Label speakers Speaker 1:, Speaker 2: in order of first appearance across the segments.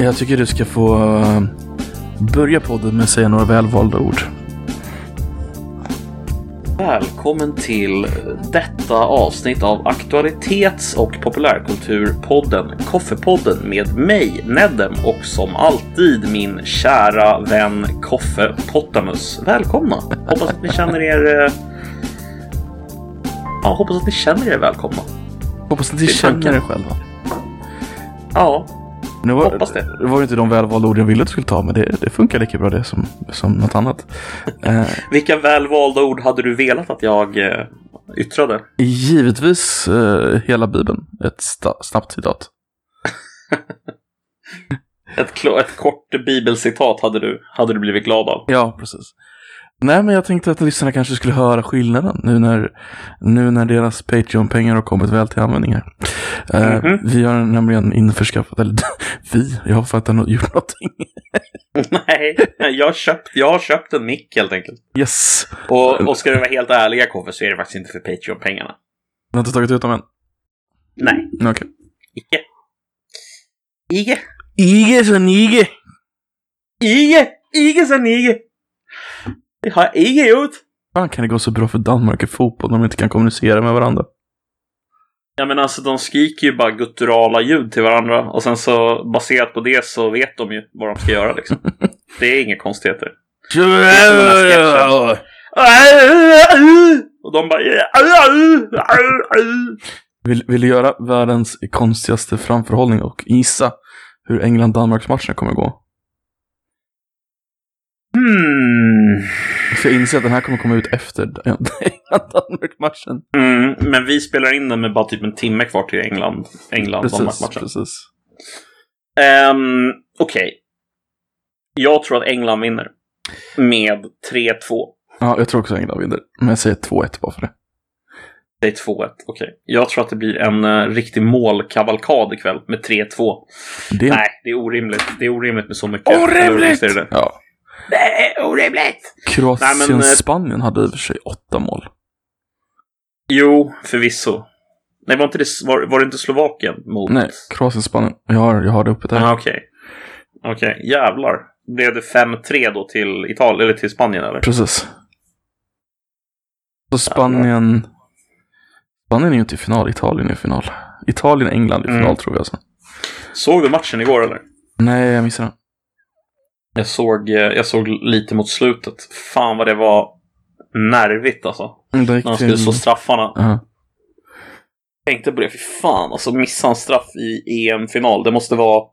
Speaker 1: Jag tycker du ska få uh, börja podden med att säga några välvalda ord.
Speaker 2: Välkommen till detta avsnitt av aktualitets och populärkulturpodden Koffepodden med mig, Nedem, och som alltid min kära vän Koffe Pottamus. Välkomna! Hoppas att ni känner er... eh, Ja, hoppas att ni känner er välkomna.
Speaker 1: Hoppas att ni känner er själva.
Speaker 2: Ja,
Speaker 1: Nu var,
Speaker 2: Hoppas det.
Speaker 1: det var ju inte de välvalda ord jag ville att du skulle ta, men det, det funkar lika bra det som, som något annat. Eh,
Speaker 2: vilka välvalda ord hade du velat att jag eh, yttrade?
Speaker 1: givetvis eh, hela Bibeln. Ett snabbt citat.
Speaker 2: Ett, ett kort bibelcitat hade du, hade du blivit glad av.
Speaker 1: Ja, precis. Nej, men jag tänkte att lyssnarna kanske skulle höra skillnaden nu när, nu när deras Patreon-pengar har kommit väl till användning här. Eh,
Speaker 2: Mhm.
Speaker 1: Vi har nämligen införskaffat, eller vi, jag har fattat no- gjort någonting.
Speaker 2: Nej, jag har, köpt, jag har köpt en mick helt enkelt.
Speaker 1: Yes!
Speaker 2: Och, och ska vi vara helt ärliga Koffe så är det faktiskt inte för Patreon-pengarna.
Speaker 1: Du har inte tagit ut dem än?
Speaker 2: Nej,
Speaker 1: Okej.
Speaker 2: icke. Ige.
Speaker 1: Ige så nige!
Speaker 2: Ige! Ige sen Ige! Det har Ige gjort!
Speaker 1: Fan kan det gå så bra för Danmark i fotboll när de inte kan kommunicera med varandra?
Speaker 2: Ja men alltså de skriker ju bara gutturala ljud till varandra och sen så baserat på det så vet de ju vad de ska göra liksom. Det är inga konstigheter. Och de bara...
Speaker 1: Vill, vill du göra världens konstigaste framförhållning och gissa hur England-Danmarks-matchen kommer gå?
Speaker 2: Hmm.
Speaker 1: Så jag inser att den här kommer komma ut efter England-Danmark-matchen.
Speaker 2: Mm, men vi spelar in den med bara typ en timme kvar till England. England
Speaker 1: Precis,
Speaker 2: Danmark-matchen. Um, Okej. Jag tror att England vinner. Med 3-2.
Speaker 1: Ja, jag tror också England vinner. Men jag säger 2-1 bara för det.
Speaker 2: Det är 2-1. Okej. Jag tror att det blir en uh, riktig målkavalkad ikväll med 3-2.
Speaker 1: det
Speaker 2: Nej, det är orimligt. Det är orimligt med så mycket.
Speaker 1: Orimligt!
Speaker 2: det?
Speaker 1: Ja.
Speaker 2: Det är orimligt! Men, eh,
Speaker 1: Kroatien-Spanien hade i och för sig åtta mål.
Speaker 2: Jo, förvisso. Nej, var, inte det, var, var det inte Slovakien mot...
Speaker 1: Nej, Kroatien-Spanien. Jag har, jag har det uppe där.
Speaker 2: Ah, Okej. Okej, jävlar. Blev det 5-3 då till Italien, eller till Spanien eller?
Speaker 1: Precis. Så Spanien... Spanien är ju inte i final, Italien är i final. Italien-England i final
Speaker 2: Mm.
Speaker 1: tror jag alltså.
Speaker 2: Såg du matchen igår eller?
Speaker 1: Nej, jag missade den.
Speaker 2: Jag såg, eh, jag såg lite mot slutet. Fan vad det var nervigt alltså.
Speaker 1: Mm,
Speaker 2: När de skulle slå straffarna.
Speaker 1: Ja.
Speaker 2: Tänkte på det, fy fan alltså missa en straff i EM-final. Det måste vara...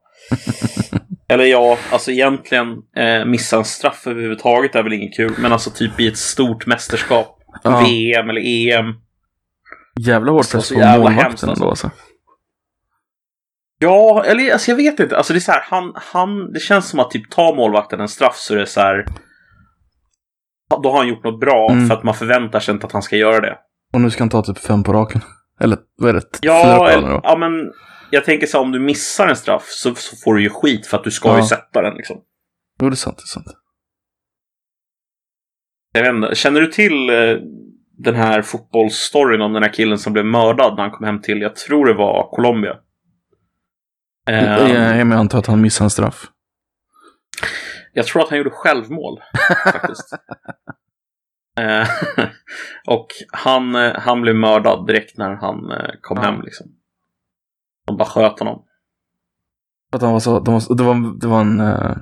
Speaker 2: Eller ja, alltså egentligen eh, missa en straff överhuvudtaget är väl inget kul. Men alltså typ i ett stort mästerskap.
Speaker 1: Ja.
Speaker 2: VM eller EM.
Speaker 1: Jävla hård
Speaker 2: Så-
Speaker 1: press på målvakten ändå alltså.
Speaker 2: Ja, eller alltså jag vet inte. Alltså det är så här, han, han, det känns som att typ ta målvakten en straff så är det så här. Då har han gjort något bra
Speaker 1: Mm.
Speaker 2: för att man förväntar sig inte att han ska göra det.
Speaker 1: Och nu ska han ta typ fem på raken. Eller vad är det? Fyra
Speaker 2: Ja,
Speaker 1: på
Speaker 2: eller, ja men jag tänker så här, om du missar en straff så, så får du ju skit för att du ska ju
Speaker 1: Ja.
Speaker 2: sätta den liksom.
Speaker 1: Jo, det är sant. Det är sant.
Speaker 2: Jag vet inte, känner du till eh, den här fotbollsstoryn om den här killen som blev mördad när han kom hem till, jag tror det var Colombia. Eh,
Speaker 1: Jag, antar att han missade en straff.
Speaker 2: Jag tror att han gjorde självmål, faktiskt. Eh, och han, eh, han blev mördad direkt när han kom
Speaker 1: Ja.
Speaker 2: hem. Liksom. De bara sköt honom.
Speaker 1: Att han var så, det, var, det, var, det var en eh,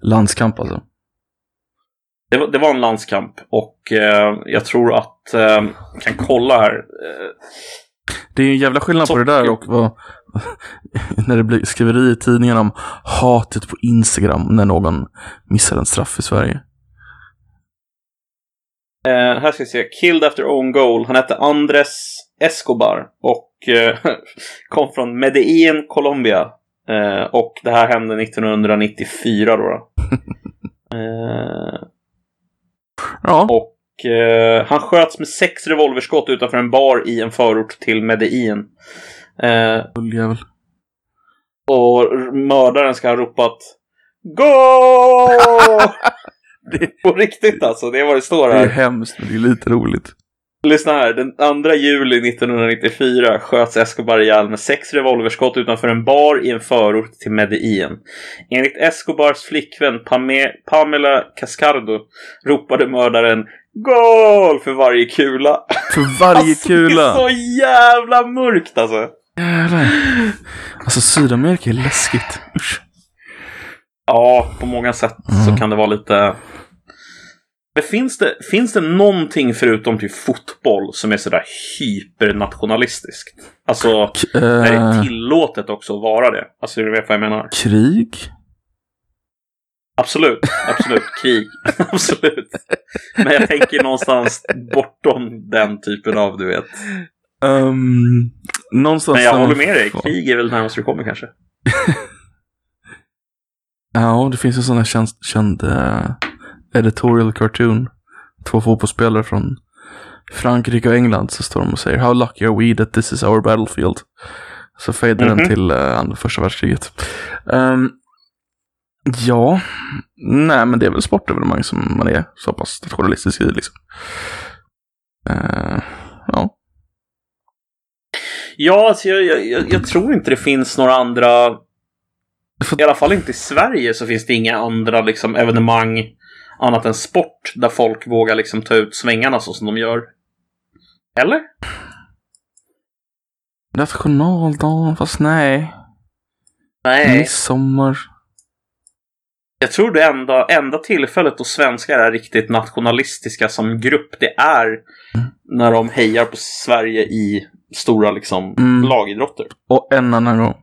Speaker 1: landskamp alltså.
Speaker 2: Det var, det var en landskamp och eh, jag tror att, eh, kan kolla här.
Speaker 1: Det är ju en jävla skillnad på det där och vad, när det blir skriveri i tidningen om hatet på Instagram när någon missar en straff i Sverige.
Speaker 2: eh, här ska vi se, Killed after own goal. Han hette Andres Escobar och eh, kom från Medellin, Colombia. Eh, och det här hände 1994 då. då.
Speaker 1: Ja,
Speaker 2: Och han sköts med sex revolverskott utanför en bar i en förort till Medellin. Eh,
Speaker 1: jävel.
Speaker 2: och mördaren ska ha ropat Go!
Speaker 1: Det-
Speaker 2: På riktigt alltså, det är vad det står
Speaker 1: Det är
Speaker 2: här.
Speaker 1: hemskt men det är lite roligt.
Speaker 2: Lyssna här, den 2 juli 1994 sköts Escobar ihjäl med sex revolverskott utanför en bar i en förort till Medellin. Enligt Escobars flickvän Pame Pamela Cascardo ropade mördaren GOL för varje kula.
Speaker 1: För varje
Speaker 2: alltså,
Speaker 1: kula!
Speaker 2: Det är så jävla mörkt alltså.
Speaker 1: Jävlar. Alltså Sydamerika är läskigt. Usch.
Speaker 2: Ja, på många sätt
Speaker 1: Mm.
Speaker 2: så kan det vara lite... Men finns det, finns det någonting förutom typ fotboll som är sådär hypernationalistiskt? Alltså,
Speaker 1: K-
Speaker 2: det är
Speaker 1: eh,
Speaker 2: tillåtet också att vara det. Alltså, du vet vad jag menar?
Speaker 1: krig?
Speaker 2: Absolut, absolut. Krig. absolut. Men jag tänker någonstans bortom den typen av, du vet.
Speaker 1: Um, någonstans
Speaker 2: Men jag håller med dig. Krig är väl närmast du kommer kanske.
Speaker 1: Ja, det finns en sån här känd, känd eh, editorial cartoon. Två fotbollsspelare från Frankrike och England så står de och säger How lucky are we that this is our battlefield? Så fejdar
Speaker 2: Mhm.
Speaker 1: den till uh, andra första världskriget. Ehm, ja, nej men det är väl sportevenemang som man är så pass nationalistisk i liksom. Ja.
Speaker 2: Ja, alltså jag, jag, jag, tror inte det finns några andra I alla fall inte i Sverige så finns det inga andra liksom, evenemang annat än sport där folk vågar liksom ta ut svängarna så som de gör. Eller?
Speaker 1: Nationaldagen, fast nej.
Speaker 2: Nej.
Speaker 1: Midsommar.
Speaker 2: Jag tror det enda, enda tillfället då svenskar är riktigt nationalistiska som grupp, det är när de hejar på Sverige i stora liksom
Speaker 1: Mm.
Speaker 2: lagidrotter.
Speaker 1: Och en annan gång.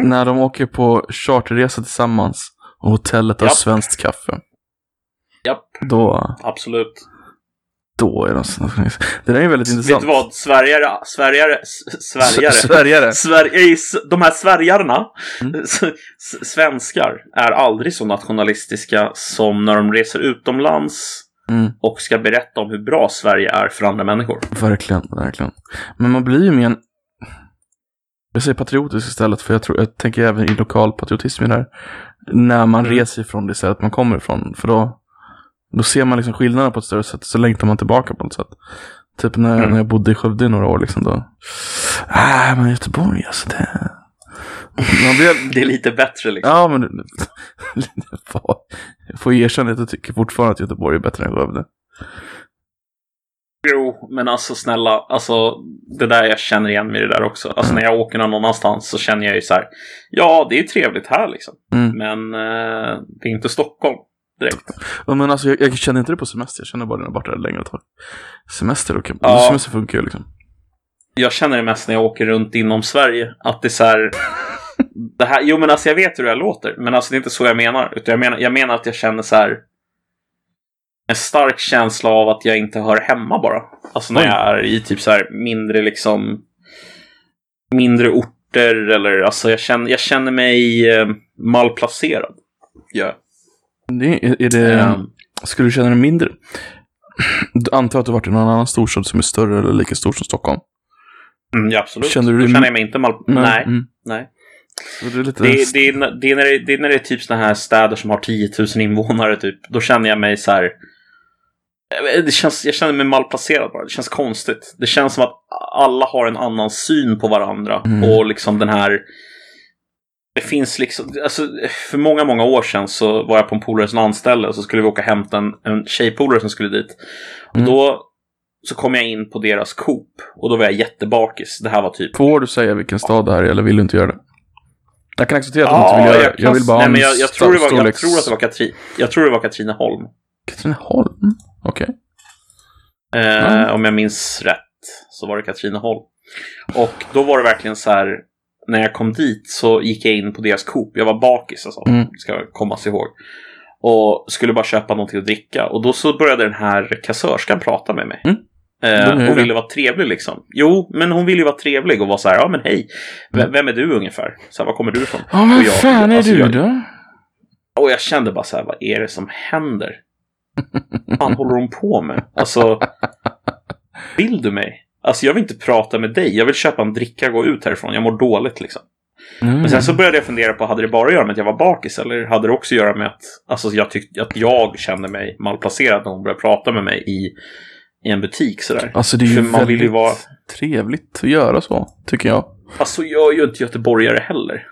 Speaker 1: När de åker på charterresa tillsammans och hotellet har
Speaker 2: Japp.
Speaker 1: svenskt kaffe.
Speaker 2: Japp,
Speaker 1: Då,
Speaker 2: absolut.
Speaker 1: då är de så Det där är väldigt
Speaker 2: Vet
Speaker 1: intressant.
Speaker 2: du vad? Sverigare, Sverigare, Sverigare.
Speaker 1: S- Sverigare.
Speaker 2: Sver- i s- de här sverigarna,
Speaker 1: Mm.
Speaker 2: svenskar, är aldrig så nationalistiska som när de reser utomlands
Speaker 1: Mm,
Speaker 2: och ska berätta om hur bra Sverige är för andra människor.
Speaker 1: verkligen, verkligen. Men man blir ju mer en... Jag säger patriotisk istället, för jag, tror, jag tänker även i lokal patriotism i det här. När man
Speaker 2: Mm.
Speaker 1: reser ifrån det stället man kommer ifrån. För då, då ser man liksom skillnaderna på ett större sätt, så längtar man tillbaka på något sätt. Typ när,
Speaker 2: Mm.
Speaker 1: när jag bodde i Skövde i några år liksom då. Äh, men Göteborg alltså det... Man blir,
Speaker 2: Det är lite bättre liksom.
Speaker 1: ja men... Jag får erkänna att jag tycker fortfarande att Göteborg är bättre än Skövde.
Speaker 2: Jo, men alltså snälla, alltså det där jag känner igen mig i det där också. Alltså när jag åker någon annanstans så känner jag ju så här. Ja, det är trevligt här liksom.
Speaker 1: Mm.
Speaker 2: Men eh, det är inte Stockholm direkt.
Speaker 1: Ja, men alltså jag, jag känner inte det på semester, jag känner bara när jag varit där längre tag. Semester, okej.
Speaker 2: Ja.
Speaker 1: Semester funkar ju liksom.
Speaker 2: Jag känner det mest när jag åker runt inom Sverige. Att det är så här. Det här, jo men alltså jag vet hur det låter. Men alltså det är inte så jag menar. Utan jag menar, jag menar att jag känner så här. En stark känsla av att jag inte hör hemma bara. Alltså när jag är i typ så här mindre liksom. Mindre orter eller alltså jag känner, jag känner mig eh, malplacerad. Ja.
Speaker 1: Det, är, är det,
Speaker 2: Ehm.
Speaker 1: Skulle du känna dig mindre? Du antar att du varit i någon annan storstad som är större eller lika stor som Stockholm?
Speaker 2: Mm, ja, absolut.
Speaker 1: Känner du
Speaker 2: Då
Speaker 1: dig-
Speaker 2: känner jag mig inte mal... Nej.
Speaker 1: Mm.
Speaker 2: nej.
Speaker 1: Det är lite...
Speaker 2: Det, det, är, när- det, är när det, det är när det är typ såna här städer som har 10 000 invånare typ. Då känner jag mig så här. Det känns, jag känner mig malplacerad bara. Det känns konstigt. Det känns som att alla har en annan syn på varandra.
Speaker 1: Mm.
Speaker 2: Och liksom den här... Det finns liksom, alltså för många, många år sedan så var jag på en polares landställe och så skulle vi åka och hämta en, en tjejpolare som skulle dit. Och
Speaker 1: Mm.
Speaker 2: då så kom jag in på deras Coop och då var jag jättebakis. Det här var typ
Speaker 1: Får du säga vilken stad det här är eller vill du inte göra det? Jag kan acceptera att du inte vill göra det. Jag vill bara ha en
Speaker 2: jag, jag, tror det var, jag tror att det var Katri, Jag tror det var Katrineholm.
Speaker 1: Katrineholm? Okej.
Speaker 2: Eh,
Speaker 1: Mm.
Speaker 2: Om jag minns rätt så var det Katrineholm. Och då var det verkligen så här. När jag kom dit så gick jag in på deras Coop. Jag var bakis alltså.
Speaker 1: Mm.
Speaker 2: Ska komma sig ihåg. Och skulle bara köpa någonting att dricka. Och då så började den här kassörskan prata med mig.
Speaker 1: Mm.
Speaker 2: Eh, och ville vara trevlig liksom. Jo, men hon ville ju vara trevlig och vara så här. Ja, men hej. V-
Speaker 1: Mm.
Speaker 2: Vem är du ungefär? Så här, var kommer du ifrån?
Speaker 1: Ja, vad
Speaker 2: jag-
Speaker 1: fan är
Speaker 2: alltså,
Speaker 1: du
Speaker 2: jag-
Speaker 1: då?
Speaker 2: Och jag kände bara så här, vad är det som händer? Fan håller hon på med? Alltså, vill du mig? Alltså jag vill inte prata med dig. Jag vill köpa en dricka och gå ut härifrån. Jag mår dåligt liksom.
Speaker 1: Mm.
Speaker 2: Men sen så började jag fundera på, hade det bara att göra med att jag var bakis eller hade det också att göra med att alltså, jag tyckte att jag kände mig malplacerad när hon började prata med mig i, i en butik sådär.
Speaker 1: Alltså det är ju
Speaker 2: För man vill ju vara...
Speaker 1: trevligt att göra så, tycker jag.
Speaker 2: Alltså jag är ju inte göteborgare heller.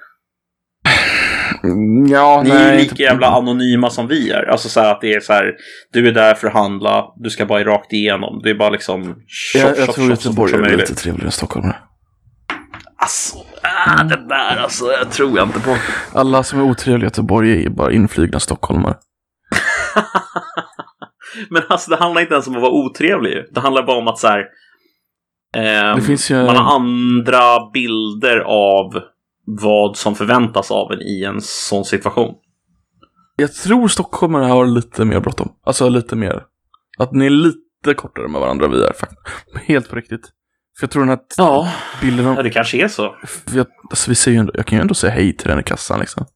Speaker 1: Mm, Ja,
Speaker 2: Ni är
Speaker 1: nej.
Speaker 2: ju lika
Speaker 1: inte-
Speaker 2: jävla anonyma som vi är. Alltså så här att det är så här, du är där för att handla, du ska bara rakt igenom. Det är bara liksom shop,
Speaker 1: Jag, jag
Speaker 2: shop,
Speaker 1: tror
Speaker 2: shop så fort
Speaker 1: Göteborg
Speaker 2: som
Speaker 1: är lite trevligare än Stockholm.
Speaker 2: Alltså, ah, det där alltså, jag tror jag inte på.
Speaker 1: Alla som är otrevliga i Göteborg är bara inflygna stockholmare.
Speaker 2: Men alltså det handlar inte ens om att vara otrevlig. Det handlar bara om att så här.
Speaker 1: Det finns ju-
Speaker 2: Man har andra bilder av vad som förväntas av en i en sån situation.
Speaker 1: Jag tror stockholmare har lite mer bråttom. Alltså lite mer. Att ni är lite kortare med varandra vi är faktiskt. Helt på riktigt. För jag tror den här
Speaker 2: Ja,
Speaker 1: bilden
Speaker 2: ja
Speaker 1: av...
Speaker 2: det kanske är så.
Speaker 1: Jag, alltså vi säger ju ändå, jag kan ju ändå säga hej till den i kassan liksom.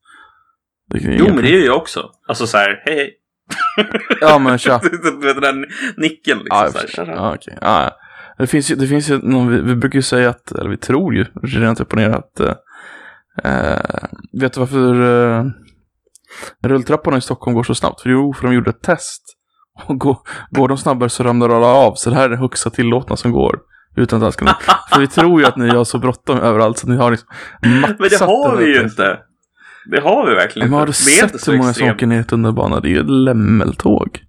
Speaker 2: Jo, men det är ju jag också. Alltså så här, hej hej.
Speaker 1: Ja men tja.
Speaker 2: Du vet den där nicken liksom.
Speaker 1: Ja,
Speaker 2: så här,
Speaker 1: ja, okej. Ja. Det finns ju, det finns ju någon, vi, vi brukar ju säga att, eller vi tror ju, rent upp och ner att, eh, eh, vet du varför eh, rulltrapporna i Stockholm går så snabbt? För jo, för de gjorde ett test. Och går, går de snabbare så ramlar alla av, så det här är det högsta tillåtna som går. Utan kunna. För vi tror ju att ni har så bråttom överallt så ni har liksom maxat
Speaker 2: Men det har
Speaker 1: den
Speaker 2: vi ju inte. Det har vi verkligen
Speaker 1: Men har
Speaker 2: inte. Det är inte
Speaker 1: sett hur många som åker ner i tunnelbanan? Det är ju ett lämmeltåg.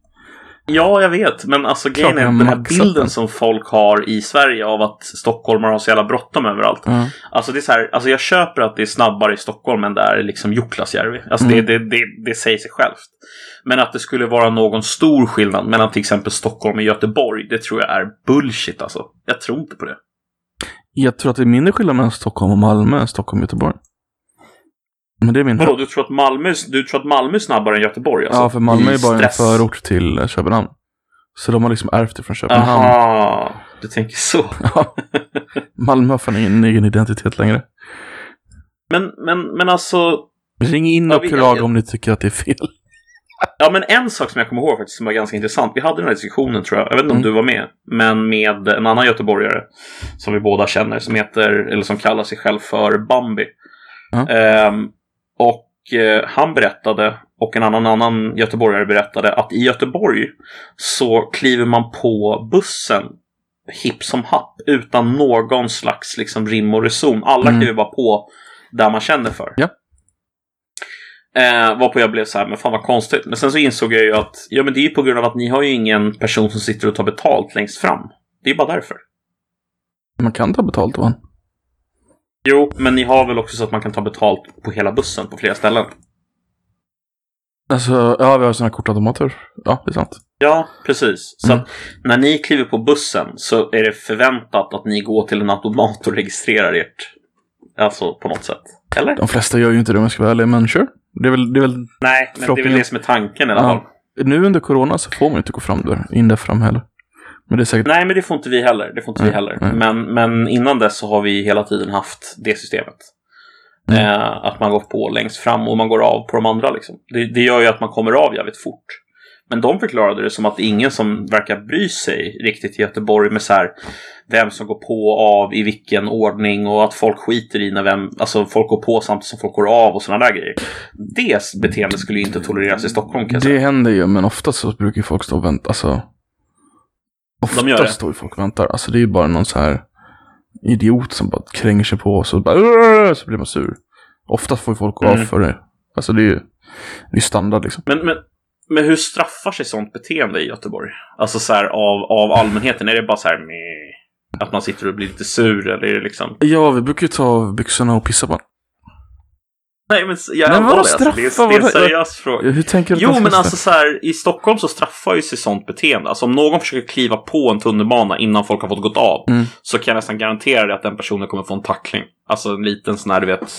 Speaker 2: Ja, jag vet. Men alltså grejen är den här bilden
Speaker 1: den.
Speaker 2: som folk har i Sverige av att stockholmare har så jävla bråttom överallt.
Speaker 1: Ja.
Speaker 2: Alltså det är så här, alltså jag köper att det är snabbare i Stockholm än där liksom Jukkasjärvi. Alltså
Speaker 1: Mm.
Speaker 2: det, det, det, det säger sig självt. Men att det skulle vara någon stor skillnad mellan till exempel Stockholm och Göteborg, det tror jag är bullshit alltså. Jag tror inte på det.
Speaker 1: Jag tror att det är mindre skillnad mellan Stockholm och Malmö än Stockholm och Göteborg. Men det är min
Speaker 2: Vadå, du tror att Malmö, du tror att Malmö är snabbare än Göteborg? Alltså,
Speaker 1: Ja, för Malmö är bara en förort till eh, Köpenhamn. Så de har liksom ärvt det från Köpenhamn.
Speaker 2: Aha, du tänker så.
Speaker 1: Malmö har fan ingen egen identitet längre.
Speaker 2: Men, men, men alltså,
Speaker 1: Ring in
Speaker 2: Ja,
Speaker 1: och klaga om ni tycker att det är fel.
Speaker 2: Ja, men en sak som jag kommer ihåg faktiskt som var ganska intressant. Vi hade den här diskussionen tror jag. Jag vet inte om
Speaker 1: Mm.
Speaker 2: du var med. Men med en annan göteborgare som vi båda känner som heter, eller som kallar sig själv för Bambi.
Speaker 1: Ja.
Speaker 2: Ehm, och eh, han berättade, och en annan, annan göteborgare berättade att i Göteborg så kliver man på bussen hipp som happ utan någon slags liksom, rim och reson. Alla
Speaker 1: Mm.
Speaker 2: kliver bara på där man känner för.
Speaker 1: Ja.
Speaker 2: Eh, varpå jag blev så här, men fan vad konstigt. Men sen så insåg jag ju att ja, men det är ju på grund av att ni har ju ingen person som sitter och tar betalt längst fram. Det är bara därför.
Speaker 1: Man kan ta betalt av han.
Speaker 2: Jo, men ni har väl också så att man kan ta betalt på hela bussen på flera ställen?
Speaker 1: Alltså, ja vi har sådana här kortautomater. Ja, det är sant.
Speaker 2: Ja, precis. Så
Speaker 1: Mm.
Speaker 2: när ni kliver på bussen så är det förväntat att ni går till en automat och registrerar ert. Alltså på något sätt. Eller?
Speaker 1: De flesta gör ju inte det om jag ska vara ärlig, men sure. Det är väl, det är väl
Speaker 2: Nej, men det är väl det som är tanken i alla
Speaker 1: Ja.
Speaker 2: fall.
Speaker 1: nu under corona så får man ju inte gå fram där, in där fram heller. Men det är säkert,
Speaker 2: Nej, men det får inte vi heller. Det får inte vi
Speaker 1: Nej,
Speaker 2: heller.
Speaker 1: nej.
Speaker 2: Men, men innan dess så har vi hela tiden haft det systemet.
Speaker 1: Mm.
Speaker 2: Eh, att man går på längst fram och man går av på de andra. Liksom. Det, det gör ju att man kommer av jävligt fort. Men de förklarade det som att det är ingen som verkar bry sig riktigt i Göteborg med så här vem som går på och av i vilken ordning och att folk skiter i när vem, alltså folk går på samtidigt som folk går av och sådana där grejer. Det beteendet skulle ju inte tolereras i Stockholm kan jag säga.
Speaker 1: det händer ju, men oftast så brukar folk stå och vänta. Alltså,
Speaker 2: De gör det.
Speaker 1: oftast står ju folk och väntar. Alltså det är ju bara någon så här idiot som bara kränger sig på och så bara så blir man sur. Oftast får ju folk gå av
Speaker 2: Mm.
Speaker 1: för det. Alltså det är ju det är standard liksom.
Speaker 2: Men, men, men hur straffar sig sånt beteende i Göteborg? Alltså så här av, av allmänheten, är det bara så här med att man sitter och blir lite sur eller är det liksom?
Speaker 1: Ja, vi brukar ju ta byxorna och pissa på.
Speaker 2: Nej men jag
Speaker 1: Men vadå
Speaker 2: allvarlig, alltså, det, är,
Speaker 1: straffa?
Speaker 2: det är en seriös fråga.
Speaker 1: Hur tänker du
Speaker 2: Jo men
Speaker 1: straffa?
Speaker 2: alltså så här, i Stockholm så straffar ju sig sånt beteende. Alltså om någon försöker kliva på en tunnelbana innan folk har fått gått av.
Speaker 1: Mm.
Speaker 2: Så kan jag nästan garantera dig att den personen kommer få en tackling. Alltså en liten sån här du vet.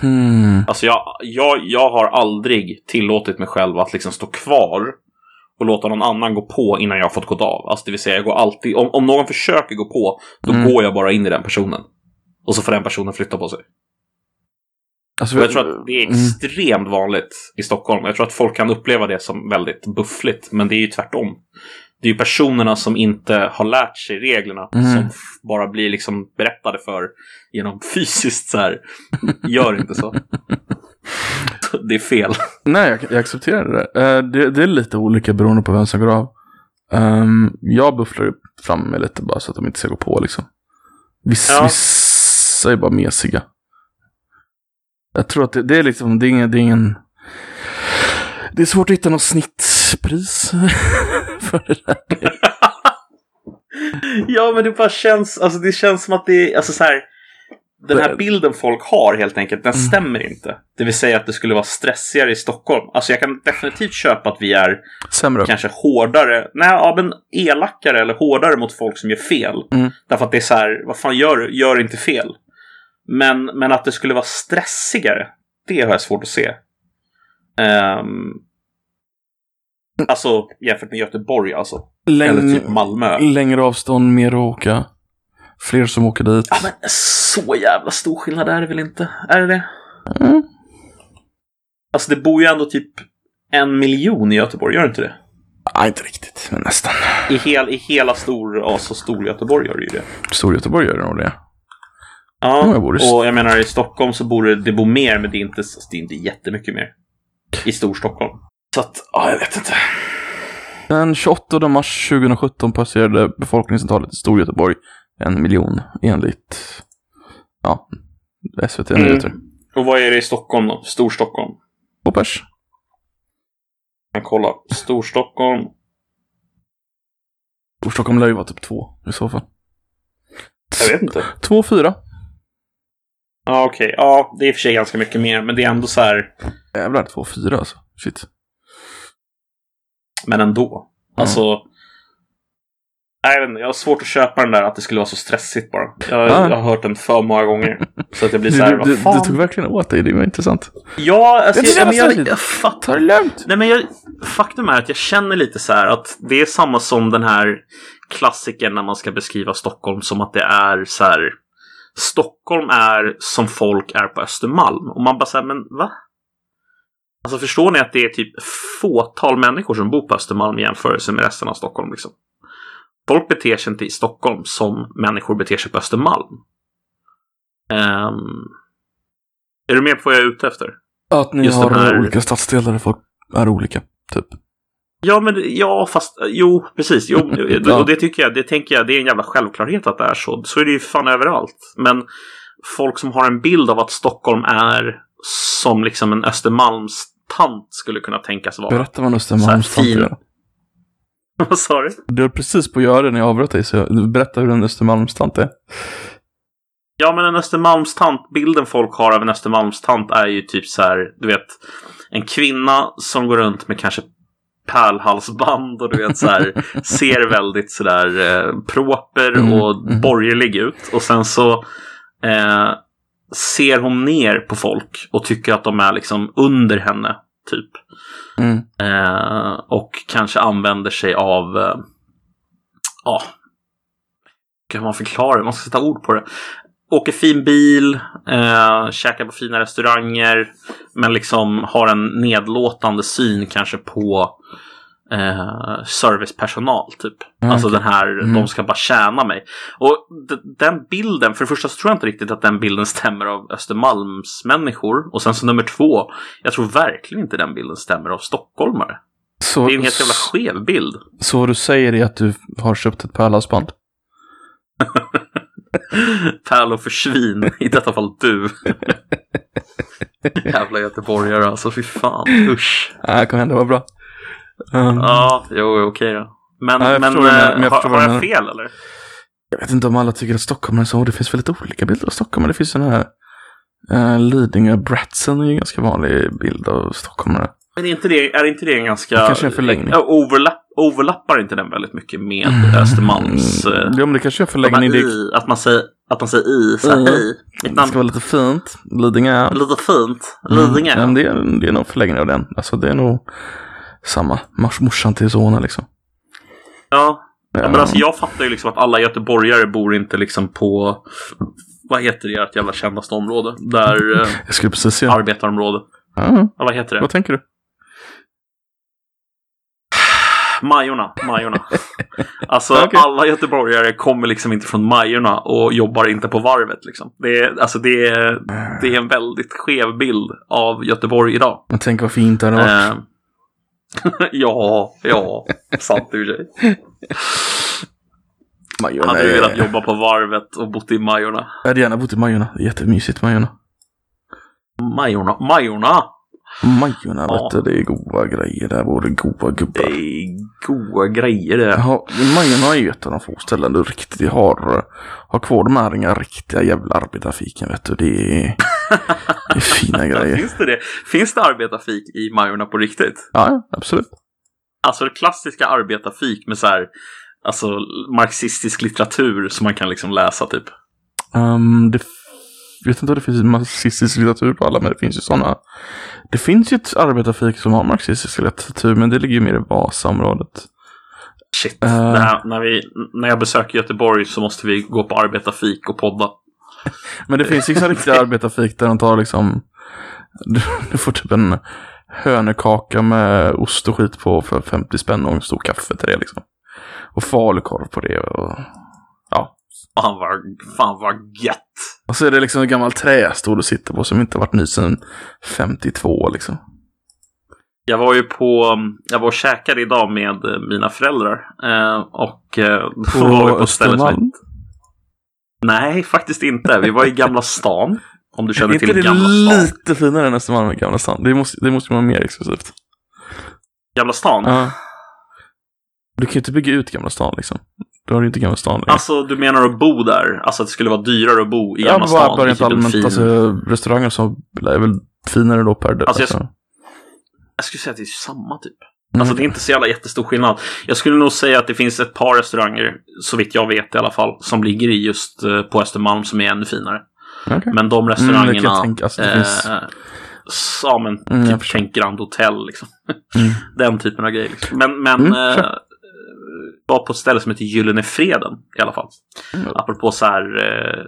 Speaker 1: Hmm.
Speaker 2: Alltså jag, jag, jag har aldrig tillåtit mig själv att liksom stå kvar och låta någon annan gå på innan jag har fått gått av. Alltså det vill säga, jag går alltid, om, om någon försöker gå på, då
Speaker 1: Mm.
Speaker 2: går jag bara in i den personen. Och så får den personen flytta på sig.
Speaker 1: Alltså,
Speaker 2: jag tror att det är
Speaker 1: Mm.
Speaker 2: extremt vanligt i Stockholm. Jag tror att folk kan uppleva det som väldigt buffligt, men det är ju tvärtom. det är ju personerna som inte har lärt sig reglerna
Speaker 1: Mm.
Speaker 2: som bara blir liksom berättade för genom fysiskt så här. Gör inte så. Det är fel.
Speaker 1: Nej, jag, jag accepterar det. Eh, det. Det är lite olika beroende på vem som går av. Ehm, jag bufflar fram mig lite bara så att de inte ska gå på liksom. Vissa,
Speaker 2: Ja.
Speaker 1: vissa är bara mesiga. Jag tror att det, det är liksom, det är ingen, det är ingen... Det är svårt att hitta något snittpris för det där.
Speaker 2: Ja, men det bara känns, alltså det känns som att det är, alltså så här. Den här bilden folk har helt enkelt, den stämmer inte. Det vill säga att det skulle vara stressigare i Stockholm. Alltså jag kan definitivt köpa att vi är
Speaker 1: Sämre.
Speaker 2: kanske hårdare, nej, ja, men elakare eller hårdare mot folk som gör fel.
Speaker 1: Mm.
Speaker 2: Därför att det är så här, vad fan, gör, gör inte fel. Men, men att det skulle vara stressigare, det har jag svårt att se. Ehm, alltså jämfört med Göteborg alltså. Eller typ Malmö.
Speaker 1: Längre avstånd, mer att åka. Fler som åker dit.
Speaker 2: Ja, men så jävla stor skillnad är det väl inte? Är det det?
Speaker 1: Mm.
Speaker 2: Alltså det bor ju ändå typ en miljon i Göteborg, gör det inte det?
Speaker 1: Nej, inte riktigt, men nästan.
Speaker 2: I, hel, i hela stor, alltså stor Göteborg gör det ju det.
Speaker 1: Storgöteborg gör det nog det.
Speaker 2: Ja,
Speaker 1: Ja, jag bor i-
Speaker 2: och jag menar i Stockholm så bor det, bor mer, men det är inte, det är inte jättemycket mer. I Storstockholm. Så att, ja, jag vet inte.
Speaker 1: Den 28 mars 2017 passerade befolkningsantalet i Storgöteborg en miljon enligt ja, SVT
Speaker 2: Mm.
Speaker 1: Nyheter.
Speaker 2: Och vad är det i Stockholm då? Storstockholm?
Speaker 1: Två pers.
Speaker 2: Jag kan kolla. Storstockholm.
Speaker 1: Storstockholm lär ju vara typ två i så fall.
Speaker 2: Jag vet inte.
Speaker 1: Två, fyra.
Speaker 2: Ja, okej. Ja, det är i och för sig ganska mycket mer, men det är ändå så här.
Speaker 1: Jävlar, två, fyra alltså. Shit.
Speaker 2: Men ändå. Alltså. Nej, Jag, vet inte, jag har svårt att köpa den där att det skulle vara så stressigt bara. Jag,
Speaker 1: Ja.
Speaker 2: jag har hört den för många gånger. Så att jag blir så här,
Speaker 1: du, du, du tog verkligen åt dig, det var intressant.
Speaker 2: Ja, alltså,
Speaker 1: Det är
Speaker 2: jag, jag,
Speaker 1: stressigt.
Speaker 2: jag fattar.
Speaker 1: Ta det lugnt.
Speaker 2: Nej, men jag, faktum är att jag känner lite så här att det är samma som den här klassiken när man ska beskriva Stockholm som att det är så här. Stockholm är som folk är på Östermalm. Och man bara säger, men va? Alltså förstår ni att det är typ fåtal människor som bor på Östermalm i jämförelse med resten av Stockholm liksom? Folk beter sig inte i Stockholm som människor beter sig på Östermalm. Ehm, är du med på vad jag är ute efter?
Speaker 1: Att ni
Speaker 2: Just
Speaker 1: har
Speaker 2: här-
Speaker 1: olika stadsdelar där folk är olika, typ.
Speaker 2: Ja, men ja, fast jo, precis. Jo, och det tycker jag, det tänker jag, det är en jävla självklarhet att det är så. Så är det ju fan överallt. Men folk som har en bild av att Stockholm är som liksom en Östermalmstant skulle kunna tänkas vara.
Speaker 1: Berätta vad en Östermalmstant gör.
Speaker 2: Vad sa du?
Speaker 1: Du höll precis på att göra det när jag avbröt dig, så jag, berätta hur en Östermalmstant är.
Speaker 2: Ja, men en Östermalmstant, bilden folk har av en Östermalmstant är ju typ så här, du vet, en kvinna som går runt med kanske pärlhalsband och du vet så här, ser väldigt sådär eh, proper
Speaker 1: Mm,
Speaker 2: och
Speaker 1: mm.
Speaker 2: borgerlig ut. Och sen så eh, ser hon ner på folk och tycker att de är liksom under henne, typ.
Speaker 1: Mm.
Speaker 2: Eh, och kanske använder sig av, eh, ja, kan man förklara det? Man ska sätta ord på det. Åker fin bil, eh, käkar på fina restauranger, men liksom har en nedlåtande syn kanske på eh, servicepersonal typ.
Speaker 1: Ja,
Speaker 2: alltså den här,
Speaker 1: Mm.
Speaker 2: de ska bara tjäna mig. Och den bilden, för det första så tror jag inte riktigt att den bilden stämmer av Östermalms människor. Och sen så nummer två, jag tror verkligen inte den bilden stämmer av stockholmare.
Speaker 1: Så,
Speaker 2: Det är en helt jävla skev bild.
Speaker 1: så vad du säger är att du har köpt ett pärlhalsband?
Speaker 2: Pärlor för svin, i detta fall du. Jävla göteborgare alltså, fy fan. Usch.
Speaker 1: Nej, kom igen, det var bra. Um,
Speaker 2: Ja, jo, okej då. Men,
Speaker 1: Ja, jag
Speaker 2: men, eh,
Speaker 1: men jag
Speaker 2: har,
Speaker 1: förstår
Speaker 2: har
Speaker 1: vad
Speaker 2: jag fel eller?
Speaker 1: Jag vet inte om alla tycker att Stockholm är så. Det finns väldigt olika bilder av Stockholm. Det finns den här uh, Lidingö Bratsen är ju en ganska vanlig bild av stockholmare.
Speaker 2: Men är inte det, är inte det en ganska...
Speaker 1: Det kanske är en förlängning.
Speaker 2: Ja, Overlapp, overlappar inte den väldigt mycket med Östermalms... eh,
Speaker 1: Mm. Ja, men det kanske är en förlängning. Det,
Speaker 2: i, att, man säger, att man säger i, så här,
Speaker 1: Mm.
Speaker 2: hej. Mitt
Speaker 1: det
Speaker 2: namn
Speaker 1: ska vara lite fint. Lidingö.
Speaker 2: lite fint.
Speaker 1: Mm.
Speaker 2: Lidingö.
Speaker 1: Ja, men det, är, det är nog förlängning av den. Alltså det är nog samma. Mars, morsan till sonen liksom.
Speaker 2: Ja. ja, men
Speaker 1: Ja.
Speaker 2: alltså jag fattar ju liksom att alla göteborgare bor inte liksom på... Vad heter det, ert jävla kändaste område? Där... Eh,
Speaker 1: Jag skulle precis säga.
Speaker 2: arbetarområde.
Speaker 1: Ja,
Speaker 2: Ja, vad heter det?
Speaker 1: vad tänker du?
Speaker 2: Majorna, Majorna. Alltså
Speaker 1: Okej.
Speaker 2: alla göteborgare kommer liksom inte från Majorna och jobbar inte på varvet liksom. Det är, alltså, det är, det är en väldigt skev bild av Göteborg idag.
Speaker 1: Men tänk vad fint det hade varit.
Speaker 2: Eh, ja, ja, sant i och för sig.
Speaker 1: Majorna
Speaker 2: Hade du velat jobba på varvet och bott i Majorna?
Speaker 1: Jag hade gärna bott i Majorna. Jättemysigt Majorna.
Speaker 2: Majorna, Majorna!
Speaker 1: Majorna
Speaker 2: Ja.
Speaker 1: vet du, det är goda grejer där. Både goda
Speaker 2: Det
Speaker 1: gubbar.
Speaker 2: är goa grejer det.
Speaker 1: Ja, Majorna är ju ett av de få ställen du riktigt har, har kvar de här inga riktiga jävla arbetarfiken vet du. Det är, det är fina grejer.
Speaker 2: Finns det det? Finns det arbetarfik i Majorna på riktigt?
Speaker 1: Ja, absolut.
Speaker 2: Alltså det klassiska arbetarfik med så här, alltså marxistisk litteratur som man kan liksom läsa typ.
Speaker 1: Um, det, jag vet inte om det finns marxistisk litteratur på alla, men det finns ju sådana. Det finns ju ett arbetarfik som har marxistisk litteratur, men det ligger ju mer i Vasaområdet.
Speaker 2: Shit, det här, när, vi, när jag besöker Göteborg så måste vi gå på arbetarfik och podda.
Speaker 1: Men det finns liksom riktiga arbetarfik där de tar liksom, du, får typ en hönökaka med ost och skit på för 50 spänn och en stor kaffe till det liksom. Och falukorv på det och.
Speaker 2: Fan vad, fan vad gött!
Speaker 1: Och så är det liksom en gammal trästol du sitter på som inte varit ny sedan 52 liksom.
Speaker 2: Jag var ju på, jag var och käkade idag med eh, mina föräldrar. Eh, och eh, då var vi
Speaker 1: På
Speaker 2: på ett ställe som
Speaker 1: Östermalm.
Speaker 2: heter- Nej, faktiskt inte. Vi var i Gamla stan. Om du
Speaker 1: Är
Speaker 2: känner
Speaker 1: inte
Speaker 2: till
Speaker 1: det
Speaker 2: Gamla stan.
Speaker 1: lite finare än Östermalm med Gamla stan? Det måste, det måste vara mer exklusivt.
Speaker 2: Gamla stan?
Speaker 1: Ja. Du kan ju inte bygga ut Gamla stan liksom. Då har du inte Gamla stan längre.
Speaker 2: Alltså, du menar att bo där? Alltså att det skulle vara dyrare att bo i
Speaker 1: Ja,
Speaker 2: Gamla stan?
Speaker 1: bara, bara rent
Speaker 2: en
Speaker 1: allmänt.
Speaker 2: fin-
Speaker 1: Alltså, restauranger som är väl finare då per
Speaker 2: Alltså, jag-
Speaker 1: alltså.
Speaker 2: Jag skulle säga att det är samma typ.
Speaker 1: Mm.
Speaker 2: Alltså det är inte så jävla jättestor skillnad. Jag skulle nog säga att det finns ett par restauranger, så vitt jag vet i alla fall, som ligger i just eh, på Östermalm som är ännu finare.
Speaker 1: Okej.
Speaker 2: Men de
Speaker 1: Mm,
Speaker 2: restaurangerna...
Speaker 1: kan jag tänka. Alltså, det finns...
Speaker 2: eh, Ja, men
Speaker 1: Mm,
Speaker 2: typ tänk Grand Hotel liksom.
Speaker 1: Mm.
Speaker 2: Den typen av grejer. Liksom. Men, men
Speaker 1: Mm,
Speaker 2: eh. Var på ett ställe som heter Gyllene Freden i alla fall.
Speaker 1: Mm.
Speaker 2: Apropå så här eh,